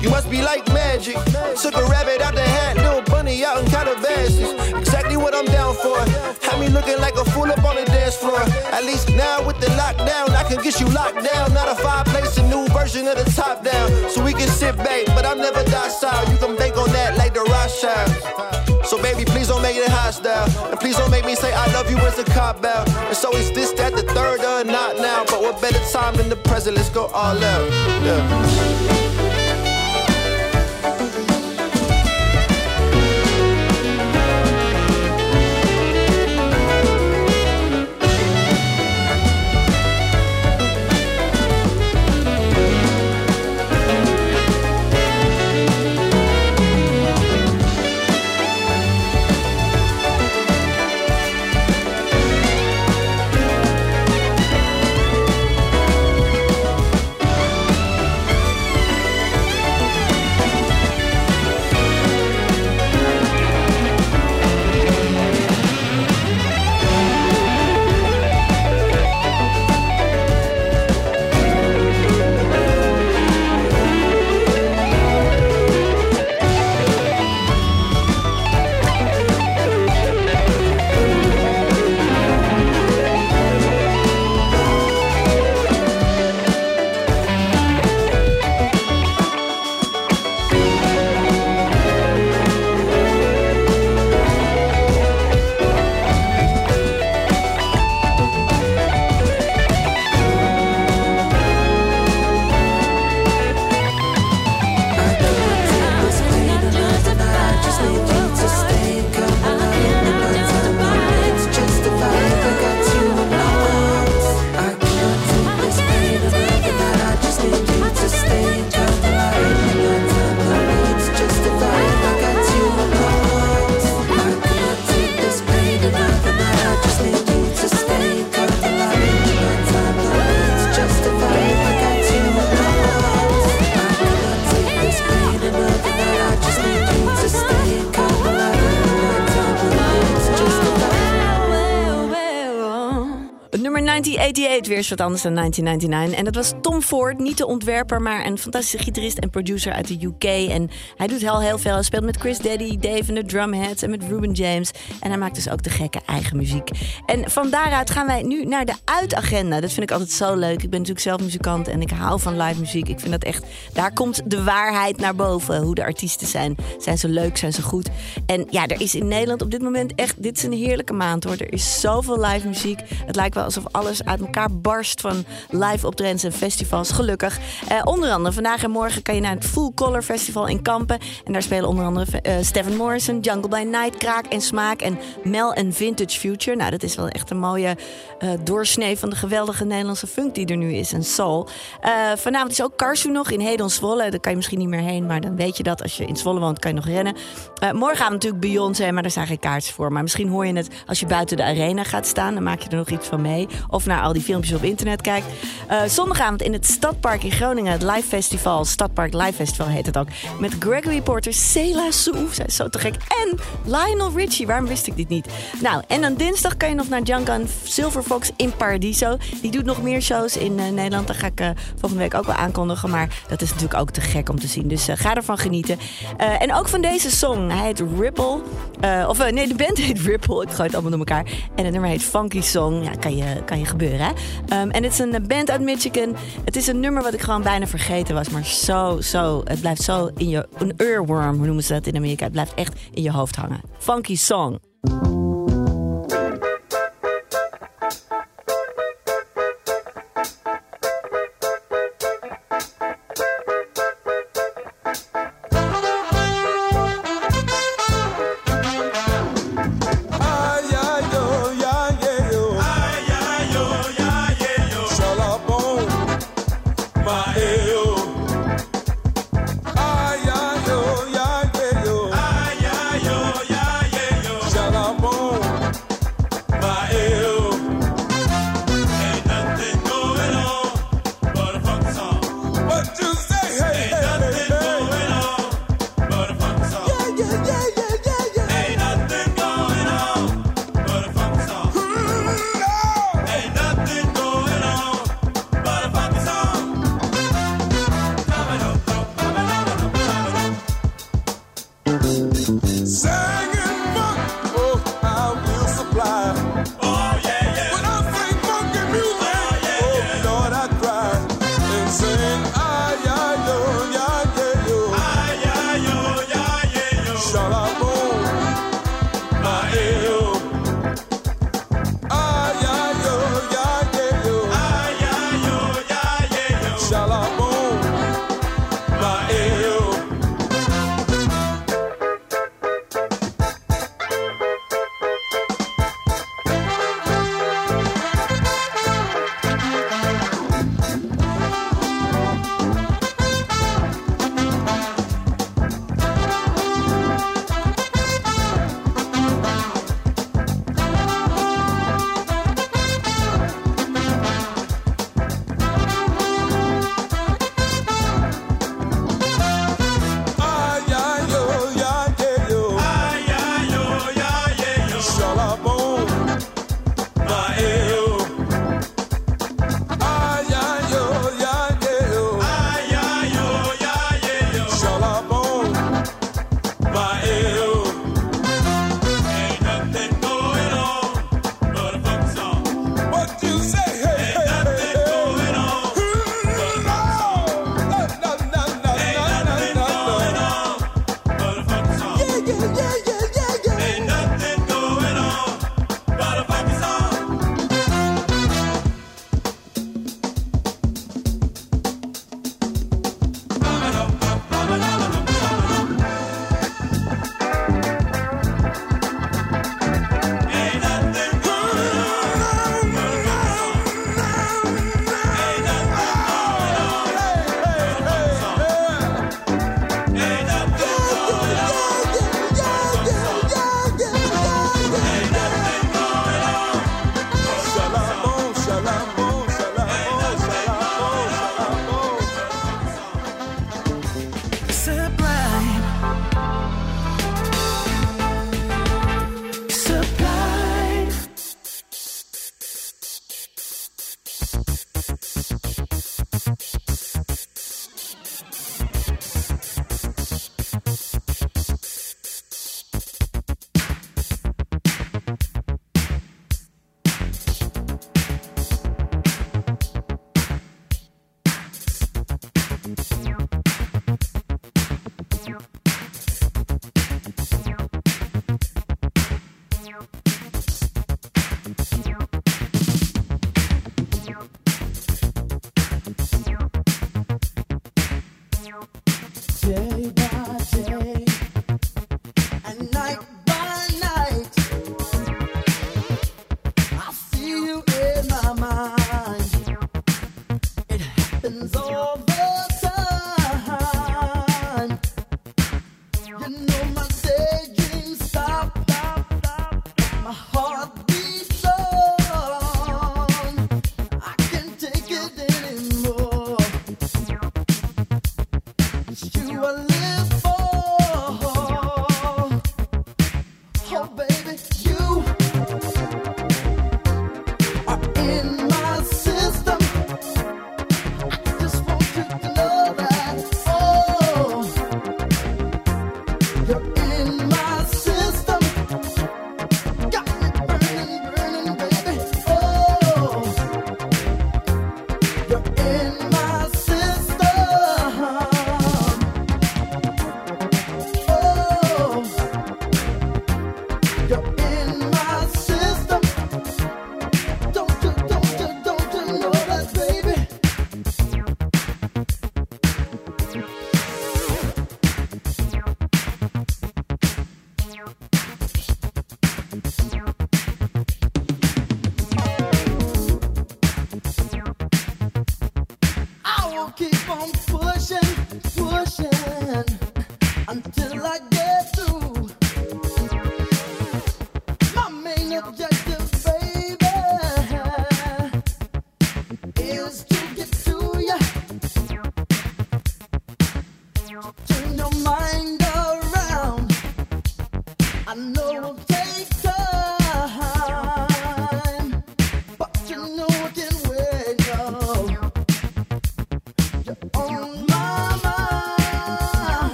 Speaker 17: You must be like magic. Took a rabbit out the hat. Little bunny out in Calabasas. Exactly what I'm down for. Had me looking like a fool up on the dance floor. At least now with the lockdown, I can get you locked down. Not a fireplace, a new version of the top down. So we can sit back, but I'm never docile. You can bank on that like the Rothschild. So baby, please don't make it hostile. And please don't make me say I love you as a cop out. And so is this, that, the third, or not now. But what better time than the present? Let's go all out. Yeah.
Speaker 4: 88 weer is wat anders dan 1999. En dat was Tom Ford, niet de ontwerper, maar een fantastische gitarist en producer uit de UK. En hij doet heel, heel veel. Hij speelt met Chris Daddy, Dave en de Drumheads en met Ruben James. En hij maakt dus ook de gekke eigen muziek. En van daaruit gaan wij nu naar de uitagenda. Dat vind ik altijd zo leuk. Ik ben natuurlijk zelf muzikant en ik hou van live muziek. Ik vind dat echt, daar komt de waarheid naar boven. Hoe de artiesten zijn. Zijn ze leuk, zijn ze goed? En ja, er is in Nederland op dit moment echt, dit is een heerlijke maand hoor. Er is zoveel live muziek. Het lijkt wel alsof alles uit elkaar barst van live optredens en festivals. Gelukkig. Eh, onder andere vandaag en morgen kan je naar het Full Color Festival in Kampen. En daar spelen onder andere eh Stephen Morrison, Jungle by Night, Kraak en Smaak en Mel en Vintage Future. Nou, dat is wel echt een mooie eh, doorsnee van de geweldige Nederlandse funk die er nu is en soul. Vanavond is ook Karsu nog in Hedon Zwolle. Daar kan je misschien niet meer heen, maar dan weet je dat. Als je in Zwolle woont, kan je nog rennen. Morgen gaan we natuurlijk Beyoncé, maar daar zijn geen kaartjes voor. Maar misschien hoor je het als je buiten de arena gaat staan. Dan maak je er nog iets van mee. Of naar die filmpjes op internet kijkt. Eh, zondagavond in het Stadpark in Groningen. Het Live Festival. Stadpark Live Festival heet het ook. Met Gregory Porter, Cela Souf. Zij zo te gek. En Lionel Richie. Waarom wist ik dit niet? Nou, en dan dinsdag kan je nog naar Junkan Silver Fox in Paradiso. Die doet nog meer shows in eh, Nederland. Daar ga ik eh, volgende week ook wel aankondigen. Maar dat is natuurlijk ook te gek om te zien. Dus ga ervan genieten. En ook van deze song. Hij heet Ripple. Of nee, de band [laughs] heet Ripple. Ik gooi het allemaal door elkaar. En het nummer heet Funky Song. Ja, kan je, kan je gebeuren, Ehm, en het is een band uit Michigan. Het is een nummer wat ik gewoon bijna vergeten was. Maar zo, zo. Het blijft zo in je... Een earworm, hoe noemen ze dat in Amerika? Het blijft echt in je hoofd hangen. Funky Song.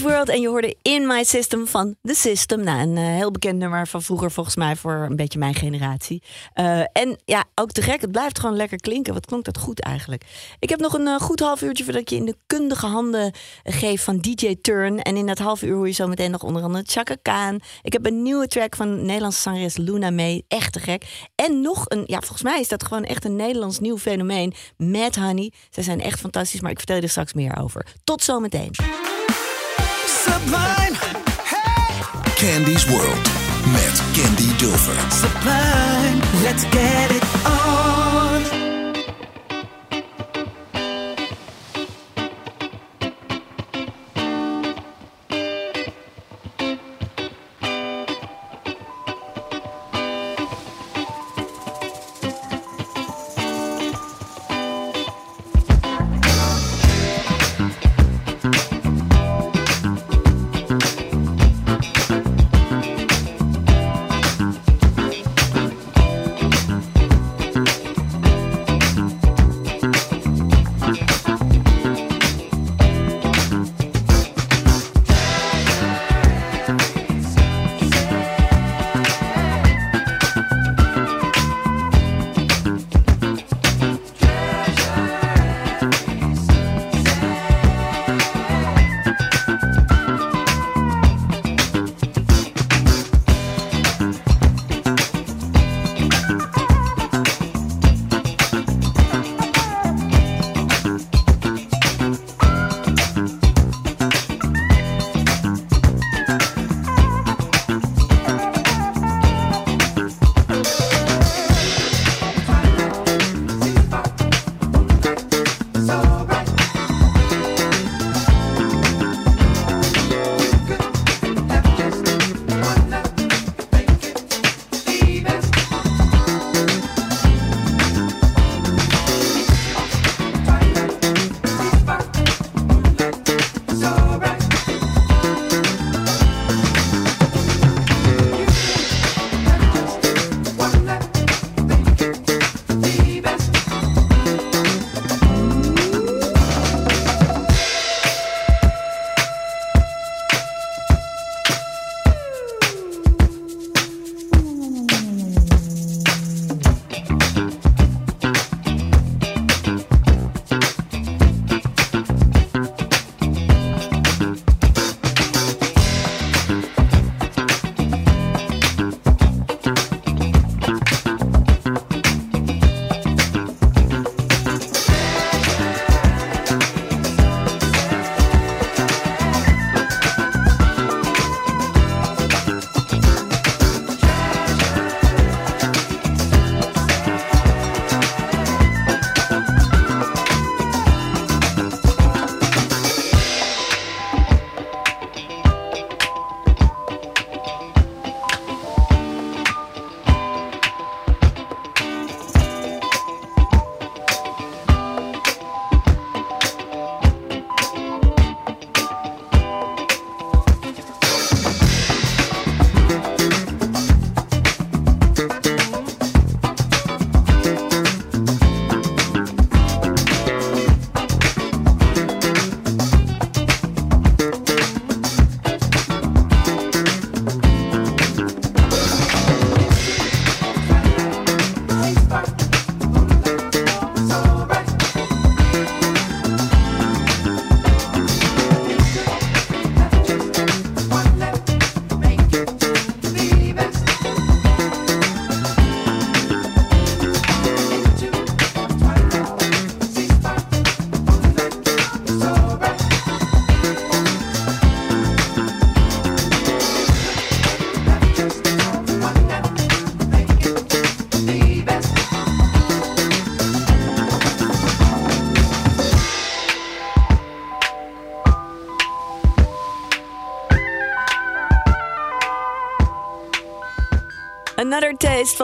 Speaker 4: World en je hoorde In My System van The System. Nou, een eh, heel bekend nummer van vroeger volgens mij voor een beetje mijn generatie. Eh, en ja, ook te gek, het blijft gewoon lekker klinken. Wat klonk dat goed eigenlijk. Ik heb nog een eh, goed half uurtje voordat ik je in de kundige handen geef van DJ Turn. En in dat half uur hoor je zo meteen nog onder andere Chaka Khan. Ik heb een nieuwe track van Nederlandse zangeres Luna mee. Echt te gek. En nog een, ja volgens mij is dat gewoon echt een Nederlands nieuw fenomeen. Mad Honey. Zij zijn echt fantastisch, maar ik vertel je er straks meer over. Tot zometeen.
Speaker 8: Sublime. Candy's World met Candy Dulfer.
Speaker 9: Sublime, let's get it on.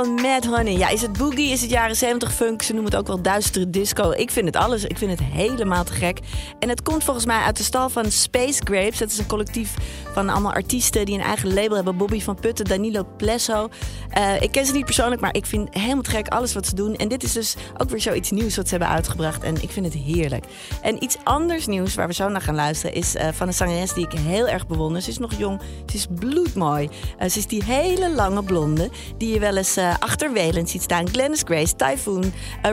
Speaker 4: Van Mad Honey. Ja, is het boogie, is het jaren 70 funk? Ze noemen het ook wel duistere disco. Ik vind het alles. Ik vind het helemaal te gek. En het komt volgens mij uit de stal van Space Grapes. Dat is een collectief van allemaal artiesten die een eigen label hebben. Bobby van Putten, Danilo Plesso. Eh, ik ken ze niet persoonlijk, maar ik vind helemaal te gek alles wat ze doen. En dit is dus ook weer zoiets nieuws wat ze hebben uitgebracht. En ik vind het heerlijk. En iets anders nieuws waar we zo naar gaan luisteren... is eh, van een zangeres die ik heel erg bewonder. Ze is nog jong, ze is bloedmooi. Eh, ze is die hele lange blonde die je wel eens eh, achter Welend ziet staan. Glennis Grace, Typhoon,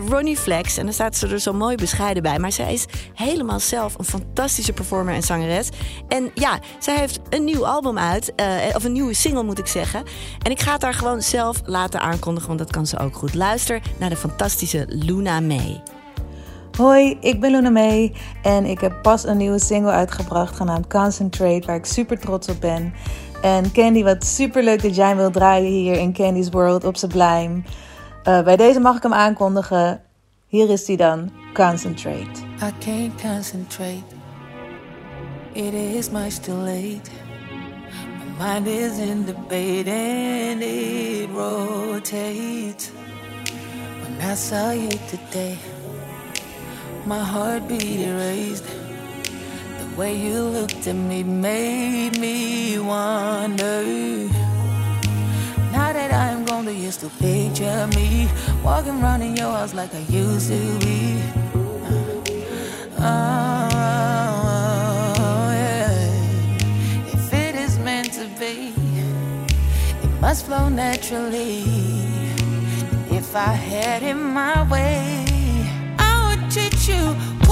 Speaker 4: Ronnie Flex. En dan staat ze er zo mooi bescheiden bij. Maar zij is helemaal zelf een fantastische performer en zangeres. En ja, zij heeft een nieuw album uit. of een nieuwe single moet ik zeggen. En ik ga het haar gewoon zelf laten aankondigen, want dat kan ze ook goed. Luister naar de fantastische Luna May.
Speaker 18: Hoi, ik ben Luna May en ik heb pas een nieuwe single uitgebracht genaamd Concentrate, waar ik super trots op ben. En Candy, wat super leuk dat jij wil draaien hier in Candy's World op Sublime. Eh, bij deze mag ik hem aankondigen. Hier is hij dan, Concentrate.
Speaker 10: I can't concentrate. It is much too late. My mind is in debate and it rotates. When I saw you today, my heartbeat erased. The way you looked at me made me wonder. Now that I'm gone, do you still picture me walking around in your house like I used to be? Uh, oh, yeah. If it is meant to be, it must flow naturally. If I had it my way, you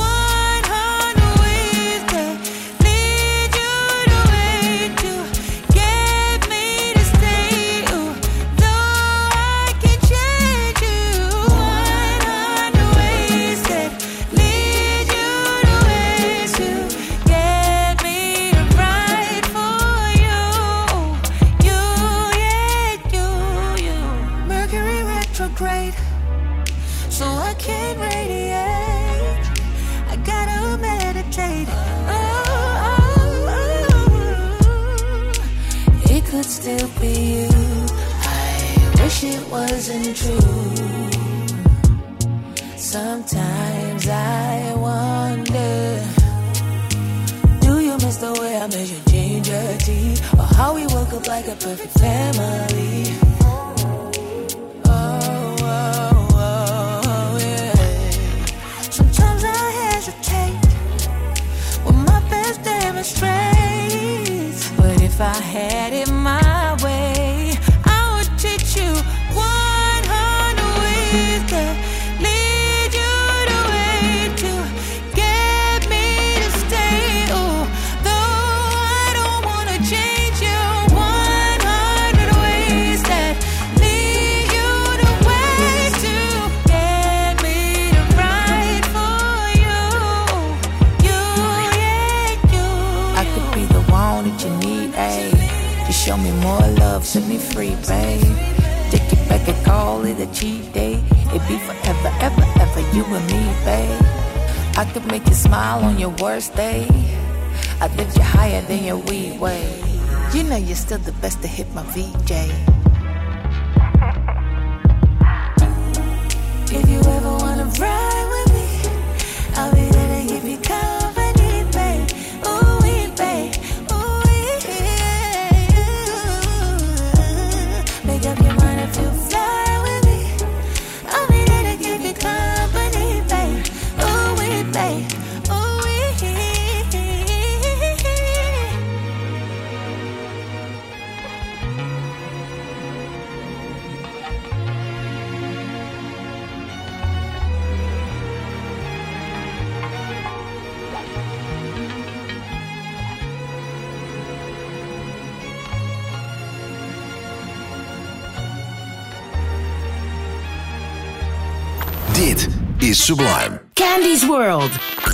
Speaker 3: is Sublime.
Speaker 1: Candy's World.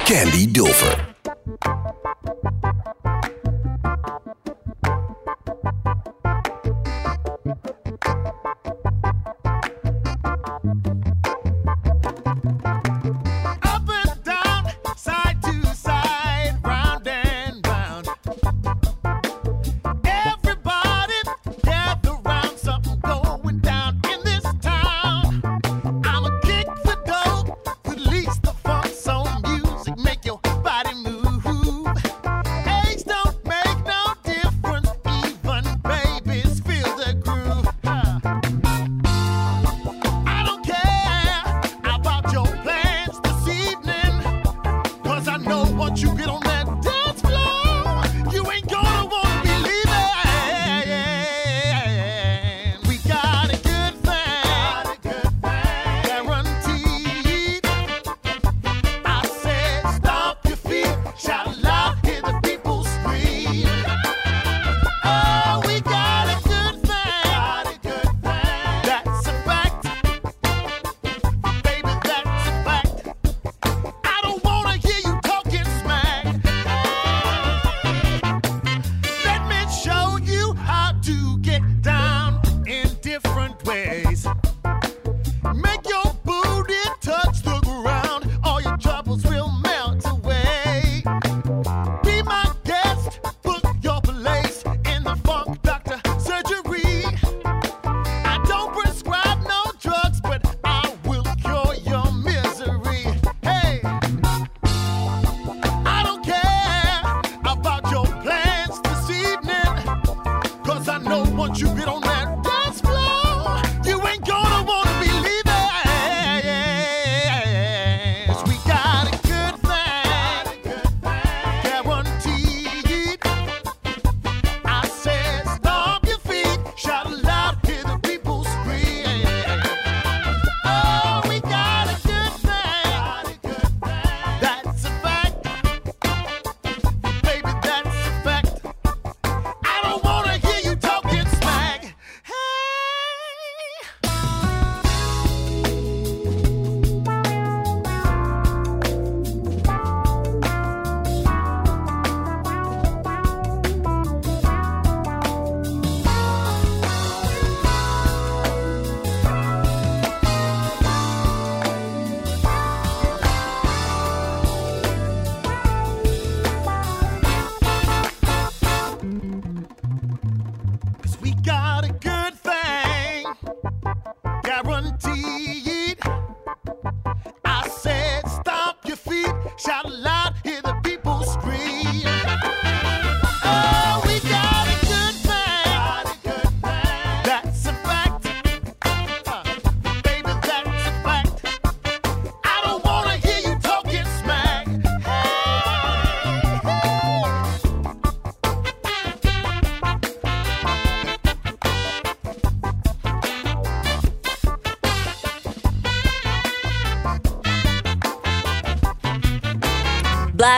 Speaker 3: Candy Dulfer.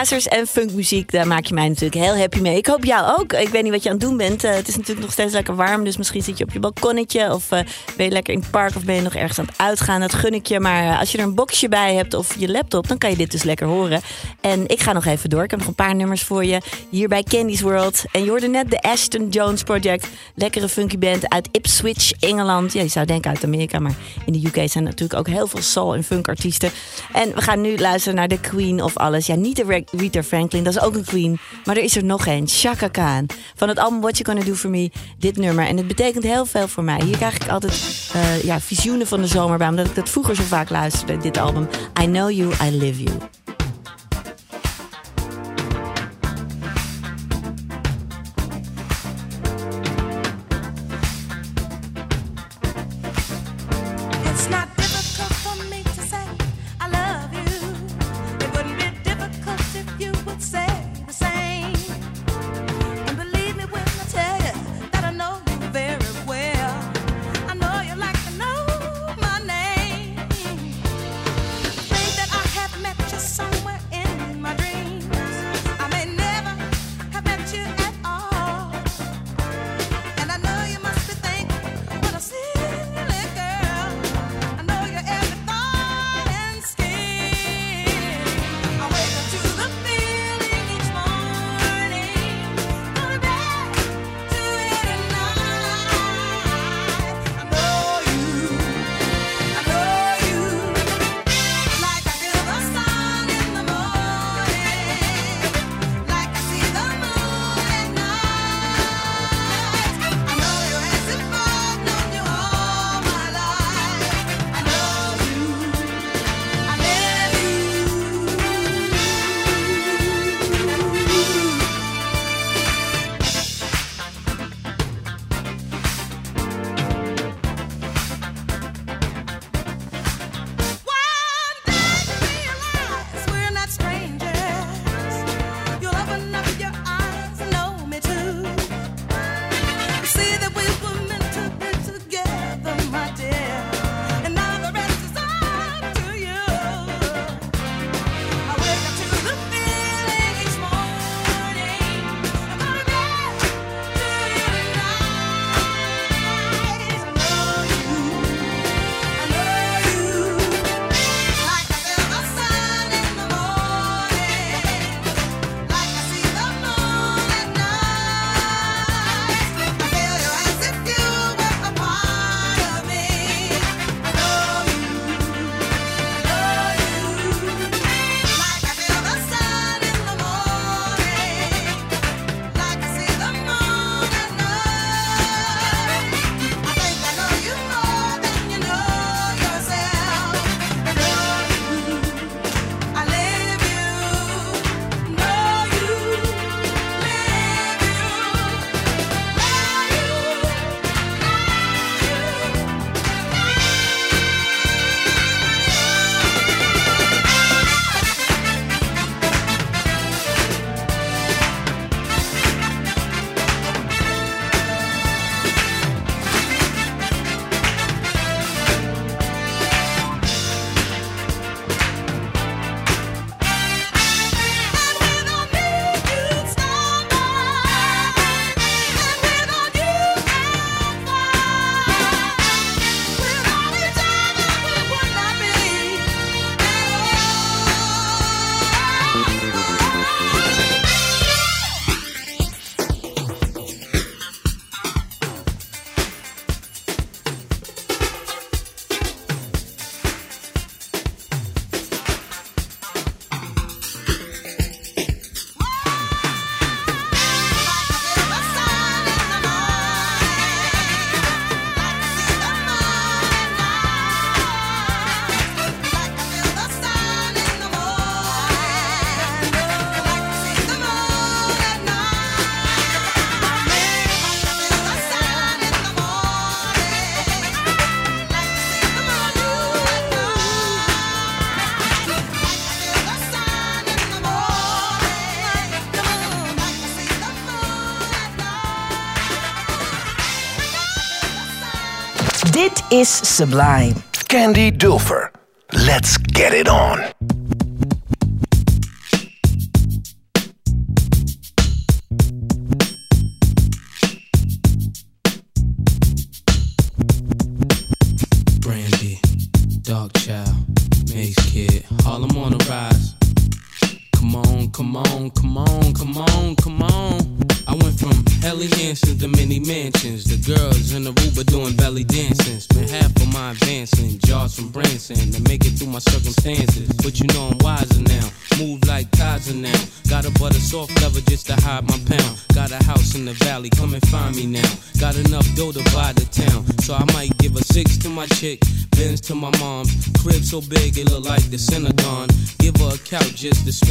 Speaker 4: Blazers en funkmuziek, daar maak je mij natuurlijk heel happy mee. Ik hoop jou ook. Ik weet niet wat je aan het doen bent. Eh, het is natuurlijk nog steeds lekker warm, dus misschien zit je op je balkonnetje of eh, ben je lekker in het park of ben je nog ergens aan het uitgaan. Dat gun ik je. Maar eh, als je er een boxje bij hebt of je laptop, dan kan je dit dus lekker horen. En ik ga nog even door. Ik heb nog een paar nummers voor je hier bij Candy's World. En je hoorde net de Ashton Jones Project. Lekkere funky band uit Ipswich, Engeland. Ja, je zou denken uit Amerika, maar in de UK zijn natuurlijk ook heel veel soul- en funkartiesten. En we gaan nu luisteren naar de Queen of alles. Ja, niet de Rita Franklin, dat is ook een queen. Maar er is er nog één, Chaka Khan. Van het album What You Gonna Do For Me, dit nummer. En het betekent heel veel voor mij. Hier krijg ik altijd eh, ja, visioenen van de zomer bij, omdat ik dat vroeger zo vaak luisterde, dit album. I Know You, I Live You.
Speaker 9: is sublime.
Speaker 6: Candy Dulfer. Let's get it on.
Speaker 5: just the street.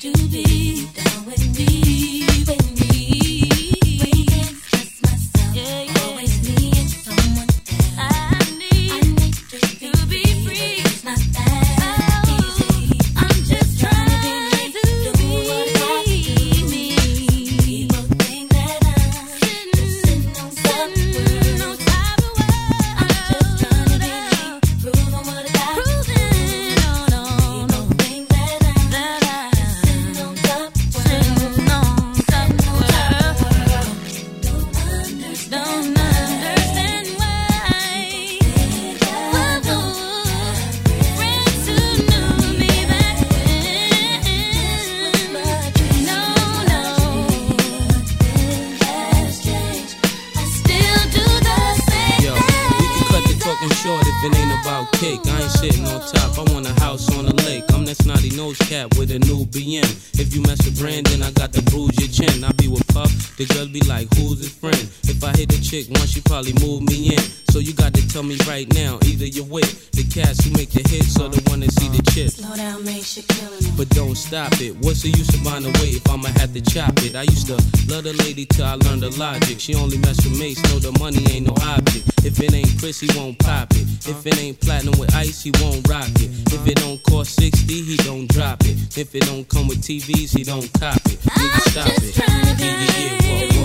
Speaker 5: to
Speaker 19: be down with me. the
Speaker 5: lady till I learned the logic. She only mess with mates, know the money ain't no object. If it ain't Chris, he won't pop it. If it ain't platinum with ice, he won't rock it. If it don't cost 60, he don't drop it. If it don't come with TVs, he don't cop it. Nigga, stop it. Yeah, yeah, yeah,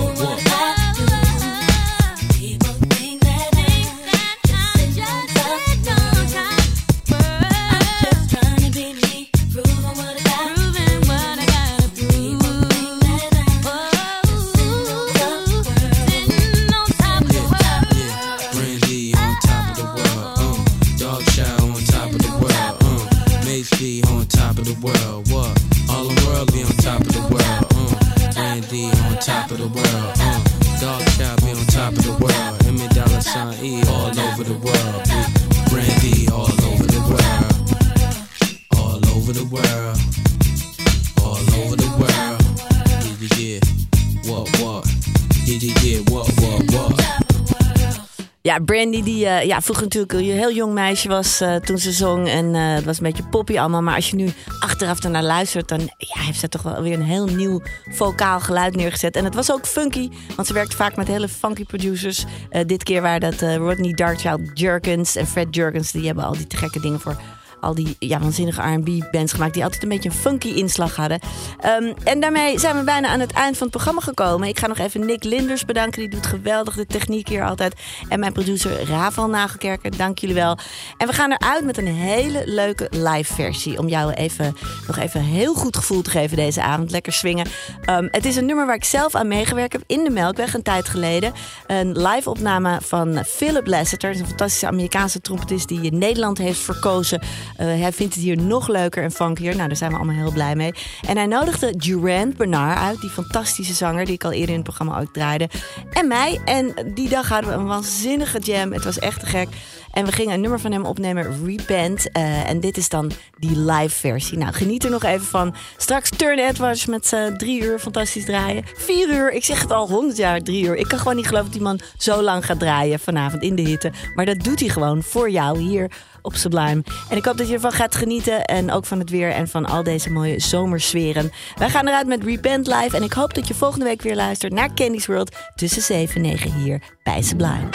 Speaker 5: Brandy
Speaker 4: die eh, ja, vroeger natuurlijk een heel jong meisje was eh, toen ze zong. En eh, het was een beetje poppy allemaal. Maar als je nu achteraf ernaar luistert, dan ja, heeft ze toch wel weer een heel nieuw vocaal geluid neergezet. En het was ook funky, want ze werkte vaak met hele funky producers. Dit keer waren dat Rodney Darkchild Jerkins en Fred Jerkins. Die hebben al die gekke dingen voor al die ja, waanzinnige R&B-bands gemaakt... die altijd een beetje een funky inslag hadden. Ehm, en daarmee zijn we bijna aan het eind van het programma gekomen. Ik ga nog even Nick Linders bedanken. Die doet geweldig de techniek hier altijd. En mijn producer Raval Nagelkerken, dank jullie wel. En we gaan eruit met een hele leuke live versie... om jou even, nog even een heel goed gevoel te geven deze avond. Lekker swingen. Ehm, het is een nummer waar ik zelf aan meegewerkt heb in de Melkweg een tijd geleden. Een live opname van Philip Lasseter. Een fantastische Amerikaanse trompetist die Nederland heeft verkozen... Uh, hij vindt het hier nog leuker en funkier. Nou, daar zijn we allemaal heel blij mee. En hij nodigde Durand Bernard uit, die fantastische zanger die ik al eerder in het programma ook draaide. En mij. En die dag hadden we een waanzinnige jam. Het was echt te gek. En we gingen een nummer van hem opnemen, Repent. Uh, en dit is dan die live versie. Nou, geniet er nog even van. Straks Turn Edwards met uh, drie uur fantastisch draaien. Vier uur, ik zeg het al honderd jaar, drie uur. Ik kan gewoon niet geloven dat die man zo lang gaat draaien vanavond in de hitte. Maar dat doet hij gewoon voor jou hier op Sublime. En ik hoop dat je ervan gaat genieten. En ook van het weer en van al deze mooie zomersferen. Wij gaan eruit met Repent Live. En ik hoop dat je volgende week weer luistert naar Candy's World tussen 7 en 9 hier bij Sublime.